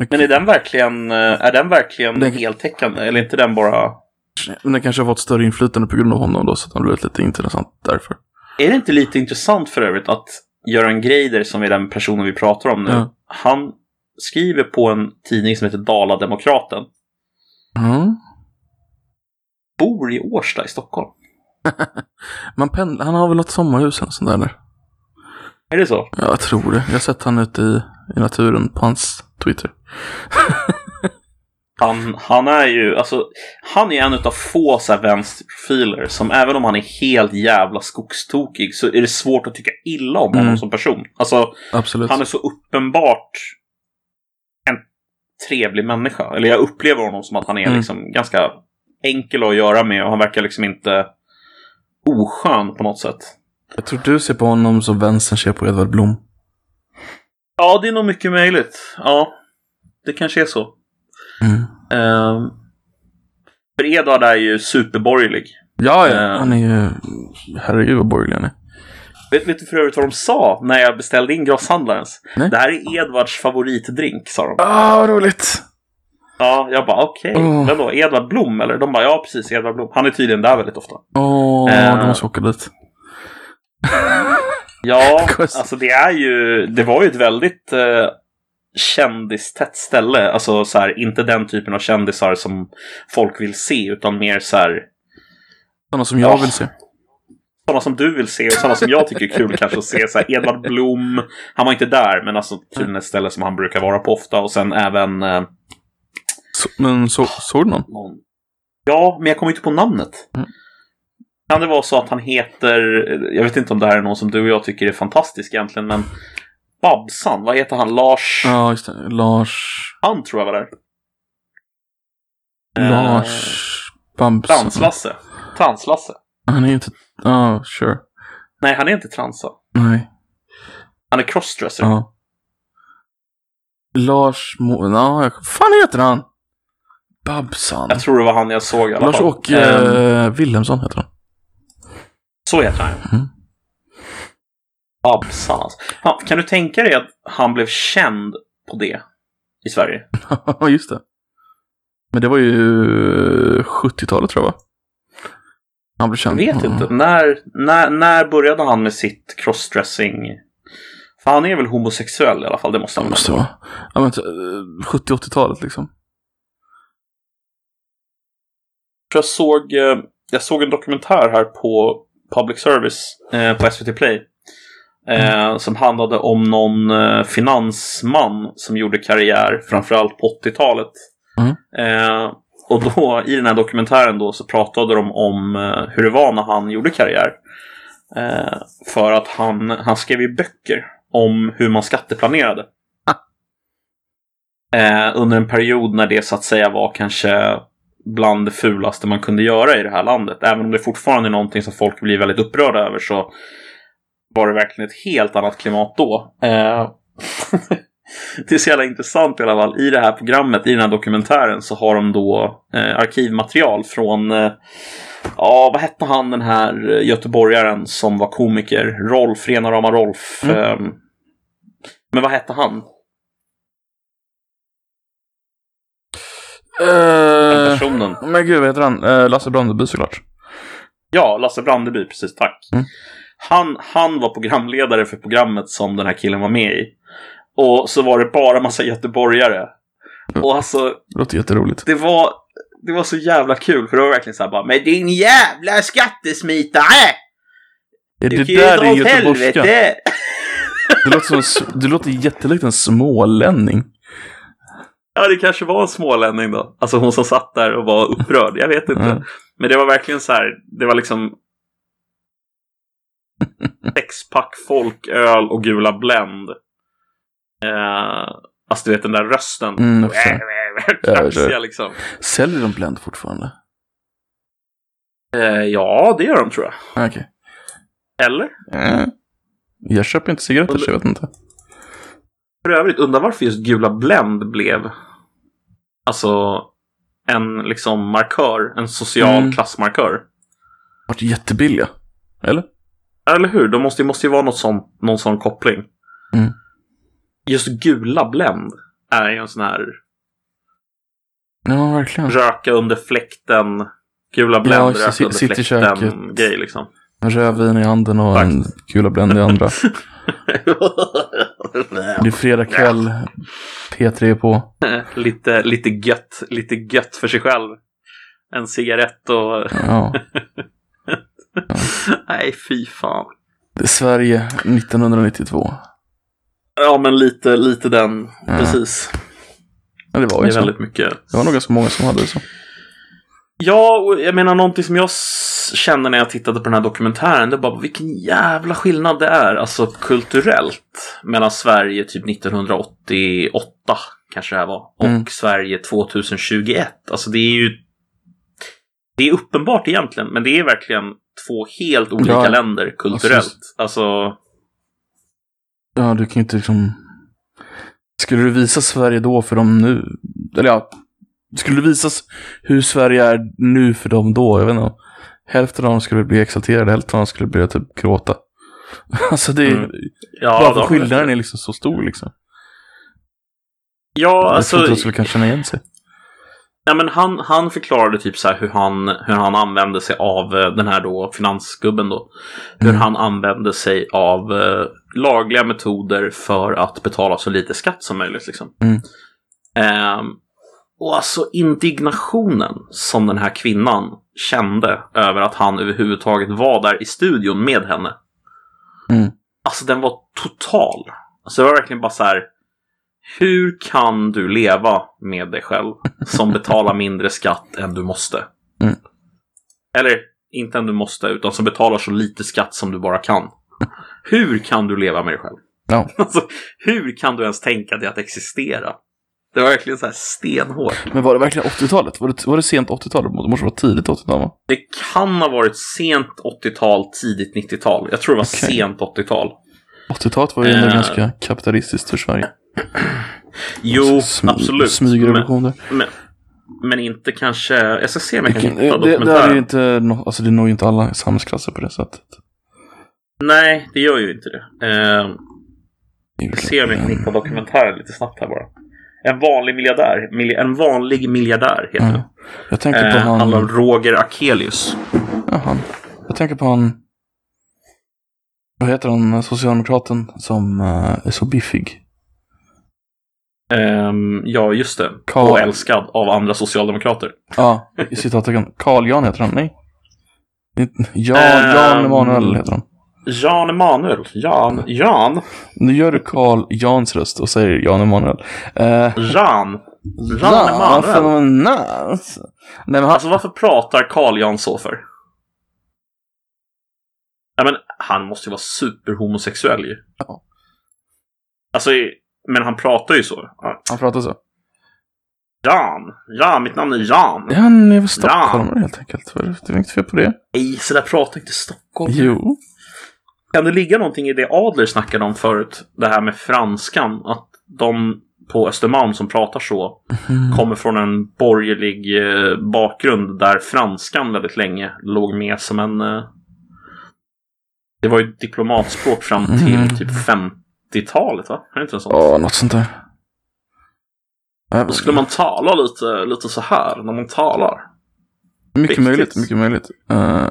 Speaker 2: Men är den verkligen, eh, är den verkligen
Speaker 1: Den-
Speaker 2: heltäckande? Eller är inte den bara...
Speaker 1: Men den kanske har fått större inflytande på grund av honom då, så att han blivit lite intressant därför.
Speaker 2: Är det inte lite intressant för övrigt att Göran Greider, som är den personen vi pratar om nu,
Speaker 1: Ja.
Speaker 2: han skriver på en tidning som heter Dala-Demokraten.
Speaker 1: Ja.
Speaker 2: Bor i Årsta i Stockholm.
Speaker 1: Man pendlar, han har väl något sommarhus eller sånt där. eller?
Speaker 2: Är det så?
Speaker 1: Ja, jag tror det. Jag har sett han ute i, i naturen på hans Twitter.
Speaker 2: Han, han är ju, alltså, han är en av få så här vänsterprofiler som även om han är helt jävla skogstokig så är det svårt att tycka illa om honom
Speaker 1: Mm.
Speaker 2: som person. Alltså,
Speaker 1: Absolut.
Speaker 2: han är så uppenbart en trevlig människa. Eller jag upplever honom som att han är
Speaker 1: Mm.
Speaker 2: liksom ganska enkel att göra med och han verkar liksom inte oskön på något sätt.
Speaker 1: Jag tror du ser på honom som vänstern ser på Edvard Blom.
Speaker 2: Ja, det är nog mycket möjligt. Ja, det kanske är så.
Speaker 1: Mm.
Speaker 2: Ehm, för Edvard är ju superborgerlig.
Speaker 1: Ja, ja.
Speaker 2: Eh.
Speaker 1: Han är ju... Herregud vad borgerlig han är.
Speaker 2: Vet, vet du för övrigt vad de sa när jag beställde in grosshandlarens?
Speaker 1: Nej.
Speaker 2: Det här är Edvards favoritdrink, sa de.
Speaker 1: Ah, vad roligt!
Speaker 2: Ja, jag bara okej.
Speaker 1: Oh.
Speaker 2: Men då Edvard Blom eller? De bara ja, precis Edvard Blom. Han är tydligen där väldigt ofta.
Speaker 1: Åh,
Speaker 2: Eh.
Speaker 1: de måste åka dit.
Speaker 2: Ja, alltså det är ju, det var ju ett väldigt eh, kändistätt ställe. Alltså så här, inte den typen av kändisar som folk vill se, utan mer så här,
Speaker 1: Sådana som jag
Speaker 2: Ja.
Speaker 1: vill se.
Speaker 2: sådana som du vill se och sådana som jag tycker är kul kanske att se. Så här, Edvard Blom, han var inte där, men alltså tydligen ett ställe som han brukar vara på ofta. Och sen även eh,
Speaker 1: Så, men så, såg du någon?
Speaker 2: någon... Ja, men jag kommer inte på namnet.
Speaker 1: Mm.
Speaker 2: Kan det vara så att han heter, jag vet inte om det här är någon som du och jag tycker är fantastisk egentligen, men Babsan, vad heter han? Lars?
Speaker 1: Ja, just det. Lars...
Speaker 2: Han tror jag var där. Eh,
Speaker 1: Lars... Bamsson.
Speaker 2: Translasse. Translasse.
Speaker 1: Han är inte... Ja, sure.
Speaker 2: Nej, han är inte transa.
Speaker 1: Nej.
Speaker 2: Han är crossdresser.
Speaker 1: Ja. Lars Mo... Ja, jag- fan heter han? Babsan.
Speaker 2: Jag tror det var han jag såg i alla fall.
Speaker 1: Lars-Åke
Speaker 2: Ehm,
Speaker 1: eh, Wilhelmsson heter han.
Speaker 2: Så heter han.
Speaker 1: Mm.
Speaker 2: Babsan alltså. Kan du tänka dig att han blev känd på det i Sverige?
Speaker 1: Ja, just det. Men det var ju 70-talet tror jag va? Han blev
Speaker 2: Jag
Speaker 1: känd.
Speaker 2: vet
Speaker 1: Ja.
Speaker 2: inte. När, när, när började han med sitt crossdressing? För han är väl homosexuell i alla fall, det måste
Speaker 1: Det
Speaker 2: han
Speaker 1: måste
Speaker 2: vara.
Speaker 1: Ja, men, eh, 70-80-talet liksom.
Speaker 2: Jag såg, eh, jag såg en dokumentär här på Public Service eh, på SVT Play. Eh, Som handlade om någon eh, finansman som gjorde karriär framförallt på 80-talet.
Speaker 1: Mm.
Speaker 2: Eh, och då i den här dokumentären då så pratade de om hur det var när han gjorde karriär. För att han, han skrev ju böcker om hur man skatteplanerade. Eh, under en period när det så att säga var kanske bland det fulaste man kunde göra i det här landet. Även om det fortfarande är någonting som folk blir väldigt upprörda över så var det verkligen ett helt annat klimat då. Eh, det är så jävla intressant i alla fall. I det här programmet, i den här dokumentären, så har de då eh, arkivmaterial från eh, Ja, vad hette han den här eh, göteborgaren som var komiker? Rolf, rena rama Rolf.
Speaker 1: Mm.
Speaker 2: Eh, men vad hette han?
Speaker 1: Uh,
Speaker 2: personen.
Speaker 1: men gud, vad heter han? Uh, Lasse Brandeby såklart.
Speaker 2: Ja, Lasse Brandeby, precis, tack.
Speaker 1: Mm.
Speaker 2: Han, han var programledare för programmet som den här killen var med i. Och så var det bara massa göteborgare.
Speaker 1: Mm.
Speaker 2: Och alltså,
Speaker 1: Det låter jätteroligt.
Speaker 2: det var, det var så jävla kul, för det var verkligen så här bara Men din jävla skattesmitare!
Speaker 1: Är det där är
Speaker 2: åt
Speaker 1: göteborgska?
Speaker 2: helvete!
Speaker 1: Det låter, som, det låter jättelikt en smålänning.
Speaker 2: Ja, det kanske var en smålänning då. Alltså hon som satt där och var upprörd. Jag vet inte.
Speaker 1: Mm.
Speaker 2: Men det var verkligen så här. Det var liksom sexpack folköl och gula Blend. Eh, alltså du vet den där rösten.
Speaker 1: Mm.
Speaker 2: Tramsiga liksom.
Speaker 1: Säljer de Blend fortfarande?
Speaker 2: Eh, ja, det gör de tror jag.
Speaker 1: Ah, Okej.
Speaker 2: Eller?
Speaker 1: Mm. Jag köper inte cigaretter så jag vet inte.
Speaker 2: För övrigt, undrar varför just gula Blend blev alltså en liksom markör. En social
Speaker 1: Mm.
Speaker 2: klassmarkör.
Speaker 1: Vart jättebilliga. Eller?
Speaker 2: Eller hur? Det måste, måste ju vara något sån, någon sån koppling.
Speaker 1: Mm.
Speaker 2: Just gula Blend är ju en sån här
Speaker 1: Ja, verkligen.
Speaker 2: röka under fläkten, gula Blend,
Speaker 1: Ja,
Speaker 2: röka under
Speaker 1: sitt i
Speaker 2: fläkten
Speaker 1: köket.
Speaker 2: grej liksom.
Speaker 1: En rödvin i handen och
Speaker 2: Tack.
Speaker 1: en gula Blend i andra. Det är fredag kväll. P3 är på.
Speaker 2: lite, lite gött, lite gött för sig själv. En cigarett och...
Speaker 1: Ja.
Speaker 2: Nej, fy fan.
Speaker 1: Det är Sverige 1992.
Speaker 2: Ja, men lite, lite den.
Speaker 1: Ja.
Speaker 2: Precis.
Speaker 1: Ja, det var
Speaker 2: Det
Speaker 1: ju
Speaker 2: är
Speaker 1: så.
Speaker 2: väldigt mycket.
Speaker 1: Det var nog ganska många som hade det så.
Speaker 2: Ja, och jag menar någonting som jag kände när jag tittade på den här dokumentären. Det är bara vilken jävla skillnad det är, alltså kulturellt. Mellan Sverige typ 1988, kanske det här var. Och
Speaker 1: Mm.
Speaker 2: Sverige 2021. Alltså det är ju... Det är uppenbart egentligen, men det är verkligen två helt olika
Speaker 1: Ja.
Speaker 2: länder kulturellt.
Speaker 1: Alltså,
Speaker 2: Alltså,
Speaker 1: Ja, du kan ju inte liksom... Skulle du visa Sverige då för dem nu? Eller ja, skulle du visa hur Sverige är nu för dem då? Jag vet inte. Hälften av dem skulle bli exalterade, hälften av dem skulle börja typ gråta. Alltså det är...
Speaker 2: Mm. ja,
Speaker 1: bara för skillnaden är liksom så stor liksom.
Speaker 2: Ja,
Speaker 1: jag
Speaker 2: alltså...
Speaker 1: tror inte de skulle kanske känna igen sig.
Speaker 2: Ja, men han, han förklarade typ så här hur han, hur han använde sig av eh, den här då finansgubben då. Hur
Speaker 1: Mm.
Speaker 2: han använde sig av eh, lagliga metoder för att betala så lite skatt som möjligt. Liksom.
Speaker 1: Mm.
Speaker 2: Ehm, och alltså indignationen som den här kvinnan kände över att han överhuvudtaget var där i studion med henne.
Speaker 1: Mm.
Speaker 2: Alltså den var total. Alltså det var verkligen bara så här. Hur kan du leva med dig själv som betalar mindre skatt än du måste?
Speaker 1: Mm.
Speaker 2: Eller inte än du måste, utan som betalar så lite skatt som du bara kan. Hur kan du leva med dig själv?
Speaker 1: Ja.
Speaker 2: Alltså, hur kan du ens tänka dig att existera? Det var verkligen så här stenhårt.
Speaker 1: Men var det verkligen 80-talet? Var det, var det sent 80-tal? Det måste vara tidigt 80-tal va?
Speaker 2: Det kan ha varit sent 80-tal, tidigt 90-tal. Jag tror det var
Speaker 1: Okej.
Speaker 2: sent 80-tal.
Speaker 1: 80-talet var ju ändå
Speaker 2: Eh.
Speaker 1: ganska kapitalistiskt för Sverige.
Speaker 2: Jo,
Speaker 1: Sm-
Speaker 2: absolut.
Speaker 1: Smygrevolution där.
Speaker 2: men, men inte kanske... Jag ska se om jag kan hitta
Speaker 1: Det, det, det är ju inte, alltså det når ju inte alla samhällsklasser på det sättet.
Speaker 2: Nej, det gör ju inte det. Eh, jag se om jag kan hitta dokumentären lite snabbt här bara. En vanlig miljardär. Mil- en vanlig miljardär heter
Speaker 1: Ja.
Speaker 2: den.
Speaker 1: Jag tänker på
Speaker 2: Eh,
Speaker 1: han...
Speaker 2: handlar om Roger Akelius.
Speaker 1: Ja, han. Jag tänker på han... Vad heter han, socialdemokraten som eh, är så biffig?
Speaker 2: Ehm, ja, just det.
Speaker 1: Karl-
Speaker 2: Och älskad av andra socialdemokrater.
Speaker 1: Ja, i citattecken. Carl Jan heter han, nej? Jan,
Speaker 2: Ehm.
Speaker 1: Jan Emanuel heter han.
Speaker 2: Jan Emanuel. Jan. Jan.
Speaker 1: Nu gör du Carl Jans röst och säger Jan Emanuel. Uh,
Speaker 2: Jan. Jan Emanuel.
Speaker 1: Nej men han,
Speaker 2: Alltså varför pratar Carl Jan så för? Ja, men han måste ju vara superhomosexuell ju.
Speaker 1: Ja.
Speaker 2: Alltså, men han pratar ju så. Ja,
Speaker 1: Han pratar så.
Speaker 2: Jan! Ja, mitt namn är Jan!
Speaker 1: Ja, han är väl stockholmare helt enkelt. Det är inget fel på det.
Speaker 2: Nej, så där pratar inte Stockholm.
Speaker 1: Jo.
Speaker 2: Kan det ligga någonting i det Adler snackade om förut? Det här med franskan. Att de på Östermalm som pratar så kommer från en borgerlig eh, bakgrund där franskan väldigt länge låg med som en... Det var ju diplomatspråk fram till
Speaker 1: Mm.
Speaker 2: typ 50-talet, va? Är det inte en sån?
Speaker 1: Ja, något sånt där.
Speaker 2: Då skulle man tala lite, lite så här när man talar.
Speaker 1: Mycket
Speaker 2: Riktigt.
Speaker 1: möjligt, mycket möjligt. Eh,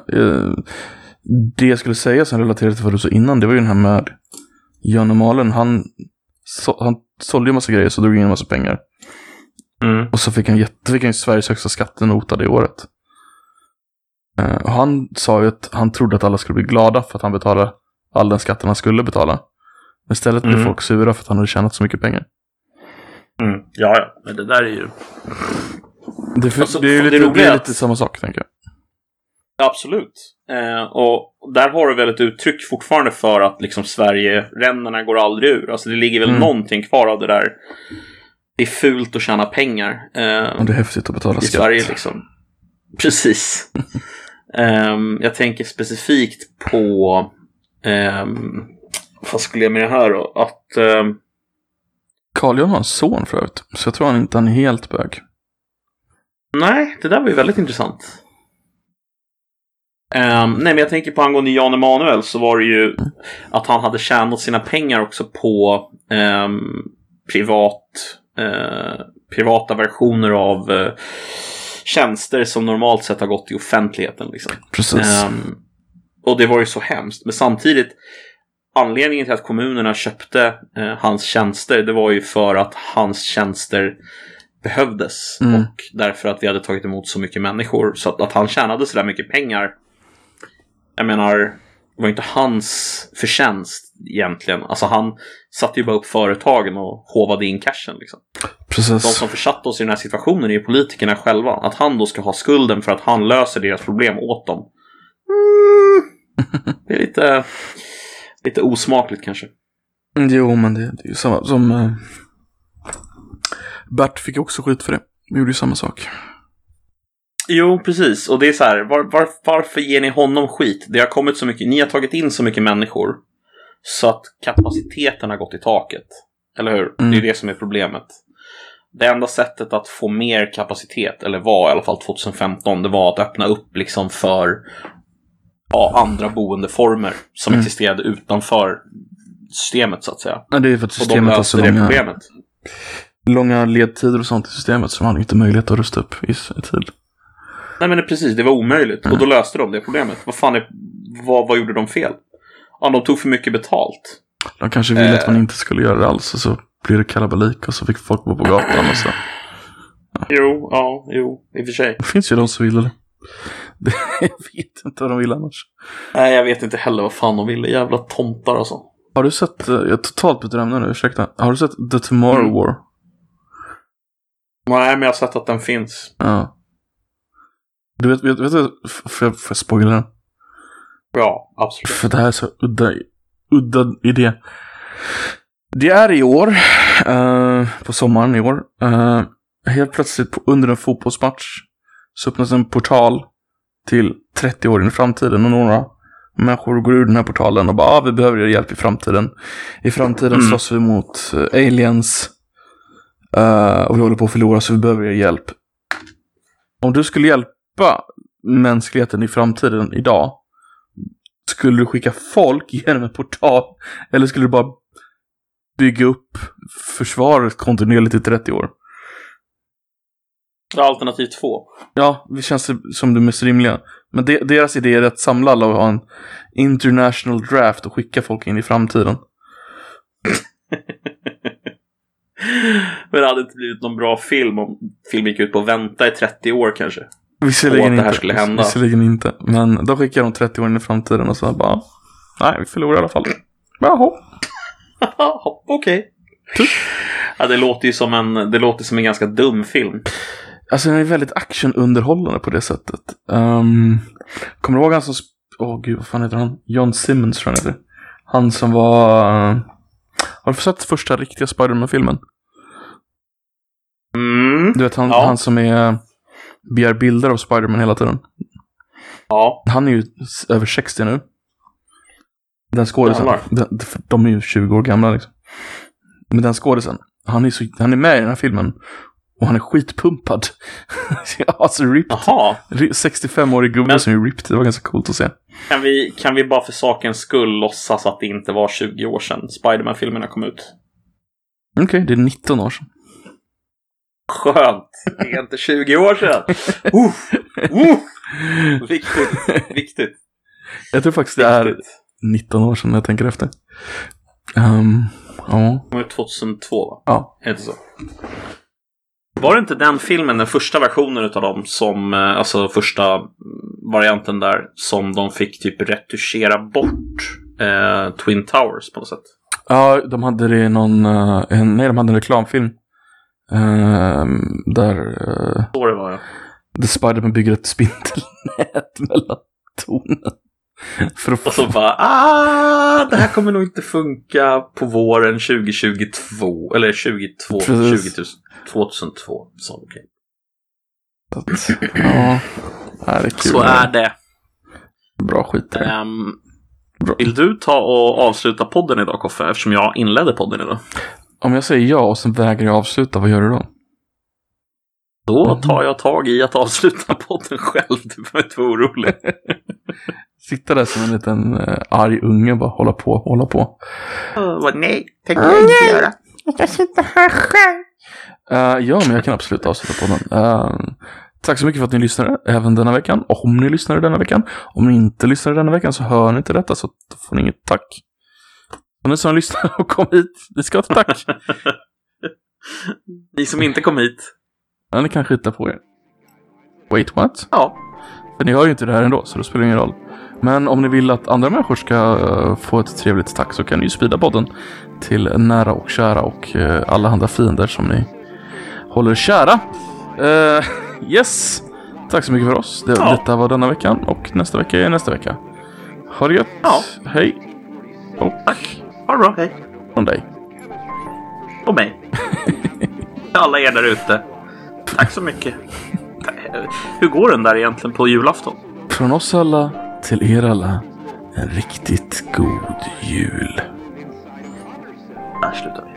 Speaker 1: det jag skulle säga som relaterar till vad du sa innan, det var ju den här med Jan Malen. Han, så, han sålde ju en massa grejer så drog in en massa pengar.
Speaker 2: Mm.
Speaker 1: Och så fick han, jätte, fick han ju Sveriges högsta skattenota det året. Och han sa ju att han trodde att alla skulle bli glada för att han betalade all den skatten han skulle betala. Men istället blev
Speaker 2: Mm.
Speaker 1: folk sura för att han hade tjänat så mycket pengar.
Speaker 2: Mm. Ja, ja, men det där är ju...
Speaker 1: Det, för,
Speaker 2: Alltså,
Speaker 1: det är ju lite, det är lite samma sak, tänker jag.
Speaker 2: Absolut. Eh, och där har du väl ett uttryck fortfarande för att liksom Sverige-ränderna går aldrig ur. Alltså det ligger väl
Speaker 1: Mm.
Speaker 2: någonting kvar av det där. Det är fult att tjäna pengar. Eh,
Speaker 1: Och det är häftigt att betala
Speaker 2: I
Speaker 1: skatt.
Speaker 2: Sverige liksom. Precis. Ehm, jag tänker specifikt på... Um, vad skulle jag med det här då? Att... ehm,
Speaker 1: Carl Johan har en son för övrigt. Så jag tror han inte han är helt bög.
Speaker 2: nej, det där var ju väldigt intressant. Ehm, nej, men jag tänker på angående Jan Emanuel så var det ju att han hade tjänat sina pengar också på ehm, privat, eh, privata versioner av eh, tjänster som normalt sett har gått i offentligheten. Liksom.
Speaker 1: Precis.
Speaker 2: Ehm, och det var ju så hemskt. Men samtidigt, anledningen till att kommunerna köpte eh, hans tjänster, det var ju för att hans tjänster behövdes.
Speaker 1: Mm.
Speaker 2: Och därför att vi hade tagit emot så mycket människor. Så att, att han tjänade så där mycket pengar, jag menar, det var inte hans förtjänst egentligen. Alltså han satte ju bara upp företagen och hovade in cashen. Liksom. De
Speaker 1: Precis.
Speaker 2: som försatte oss i den här situationen är ju politikerna själva. Att han då ska ha skulden för att han löser deras problem åt dem. Mm. Det är lite, lite osmakligt kanske.
Speaker 1: Jo, men det, det är ju samma som... Uh, Bert fick också skit för det. Vi gjorde ju samma sak.
Speaker 2: Jo, precis. Och det är så här, var, var, varför ger ni honom skit? Det har kommit så mycket, ni har tagit in så mycket människor så att kapaciteten har gått i taket. Eller hur? Det är ju det som är problemet. Det enda sättet att få mer kapacitet, eller var i alla fall 2015, det var att öppna upp liksom för ja, andra boendeformer som existerade utanför systemet så att säga.
Speaker 1: Nej, det är för att systemet har så
Speaker 2: löste det
Speaker 1: långa,
Speaker 2: problemet.
Speaker 1: långa ledtider och sånt i systemet som han inte möjlighet att rusta upp i tid.
Speaker 2: Nej men det, precis, det var omöjligt. Och då löste de det problemet. Vad fan är, vad, vad gjorde de fel? Ja, de tog för mycket betalt.
Speaker 1: De kanske ville att
Speaker 2: Eh.
Speaker 1: man inte skulle göra det alls och så blir det kalabalik och så fick folk gå på gatan och så.
Speaker 2: Jo, ja, jo, i och för sig.
Speaker 1: Det finns ju de som ville det. Jag vet inte vad de vill annars.
Speaker 2: Nej, jag vet inte heller vad fan de ville. Jävla tomtar alltså.
Speaker 1: Har du sett, eh, jag totalt bytt ämne nu, ursäkta. Har du sett The Tomorrow
Speaker 2: Mm.
Speaker 1: War?
Speaker 2: Nej, men jag har sett att den finns.
Speaker 1: Ja. Du vet, vet, vet du, får jag, får jag spoila den?
Speaker 2: Ja, absolut.
Speaker 1: För det här är så udda, udda idé. Det är i år, eh, på sommaren i år, eh, helt plötsligt på, under en fotbollsmatch så öppnas en portal till 30 år in i framtiden och några människor går ur den här portalen och bara ah, vi behöver er hjälp i framtiden. I framtiden
Speaker 2: Mm.
Speaker 1: slåss vi mot eh, aliens eh, och vi håller på att förlora så vi behöver er hjälp. Om du skulle hjälpa mänskligheten i framtiden idag skulle du skicka folk genom en portal? Eller skulle du bara bygga upp försvaret kontinuerligt i 30 år?
Speaker 2: Alternativ två.
Speaker 1: Ja, det känns som det mest rimliga. Men de, deras idé är att samla alla och ha en international draft och skicka folk in i framtiden.
Speaker 2: Men det hade inte blivit någon bra film om filmen gick ut på att vänta i 30 år kanske.
Speaker 1: Visserligen
Speaker 2: Och att det här
Speaker 1: inte.
Speaker 2: skulle hända.
Speaker 1: Visserligen inte. Men då skickar de 30 år in i framtiden och så bara... Nej, vi förlorar i alla fall. Jaha.
Speaker 2: Okej. Ja, det låter ju som en, det låter som en ganska dum film.
Speaker 1: Alltså den är väldigt actionunderhållande på det sättet. Um, kommer du ihåg han som åh gud, vad fan heter han? John Simmons tror jag han heter. Han som var... eh, har du sett första riktiga Spiderman-filmen?
Speaker 2: Mm.
Speaker 1: Du vet han,
Speaker 2: Ja.
Speaker 1: han som är... Begär bilder av Spiderman hela tiden.
Speaker 2: Ja.
Speaker 1: Han är ju över 60 nu. Den skådisen. De, de är ju 20 år gamla liksom. Men den skådisen. Han är, så, han är med i den här filmen. Och han är skitpumpad. alltså ripped.
Speaker 2: Jaha.
Speaker 1: 65-årig gubbe
Speaker 2: Men-
Speaker 1: som är ripped. Det var ganska coolt att se.
Speaker 2: Kan vi, kan vi bara för sakens skull låtsas att det inte var 20 år sedan Spiderman-filmerna kom ut?
Speaker 1: Okej, det är 19 år sedan.
Speaker 2: Skönt! Det är inte 20 år sedan! Uh, uh. Viktigt, viktigt.
Speaker 1: Jag tror faktiskt det är
Speaker 2: viktigt.
Speaker 1: 19 år sedan jag tänker efter. Um, ja.
Speaker 2: Det var 2002 va?
Speaker 1: Ja.
Speaker 2: Är det så? Var det inte den filmen, den första versionen utav dem, som, eh, alltså första varianten där, som de fick typ retuschera bort eh, Twin Towers på något sätt?
Speaker 1: Ja, de hade det i någon, eh, nej de hade en reklamfilm. Ehm, där uh,
Speaker 2: Så det var ja.
Speaker 1: The Spiderman bygger ett spindelnät mellan tornen. För att
Speaker 2: Och så bara ah, det här kommer nog inte funka på våren 2022. Eller 22, 20 000,
Speaker 1: Precis.
Speaker 2: 2002. Så, okej.
Speaker 1: ja, ja, det är kul.
Speaker 2: så är det.
Speaker 1: Bra skit det.
Speaker 2: Ehm,
Speaker 1: Bra.
Speaker 2: vill du ta och avsluta podden idag Koffe? Eftersom jag inledde podden idag.
Speaker 1: Om jag säger ja och sen vägrar jag avsluta, vad gör du då?
Speaker 2: Då tar jag tag i att avsluta podden själv. Du behöver inte vara orolig.
Speaker 1: Sitta där som en liten uh, arg unge och bara hålla på, hålla på.
Speaker 2: Uh, nej, tänker jag inte göra.
Speaker 1: Eh, ja, men jag kan absolut avsluta podden. Uh, tack så mycket för att ni lyssnade även denna veckan. Om ni lyssnade denna veckan. Om ni inte lyssnade denna veckan så hör ni inte detta så då får ni inget tack. Och ni som lyssnar och kom hit, ni ska ha ett tack.
Speaker 2: Ni som inte kom hit.
Speaker 1: ja, ni kan skita på er. Wait, what?
Speaker 2: Ja,
Speaker 1: För ni hör ju inte det här ändå, så det spelar ingen roll. Men om ni vill att andra människor ska eh, få ett trevligt tack så kan ni ju sprida podden till nära och kära och eh, alla andra fiender som ni håller kära. Eh, yes! Tack så mycket för oss. Det,
Speaker 2: Ja.
Speaker 1: Detta var denna veckan och nästa vecka är nästa vecka. Ha det gött!
Speaker 2: Ja.
Speaker 1: Hej! Och
Speaker 2: tack. Ha det bra. Hej.
Speaker 1: från dig.
Speaker 2: Och mig. Alla er där ute. Tack så mycket. Hur går den där egentligen på julafton?
Speaker 1: Från oss alla till er alla en riktigt god jul.
Speaker 2: Där slutar vi.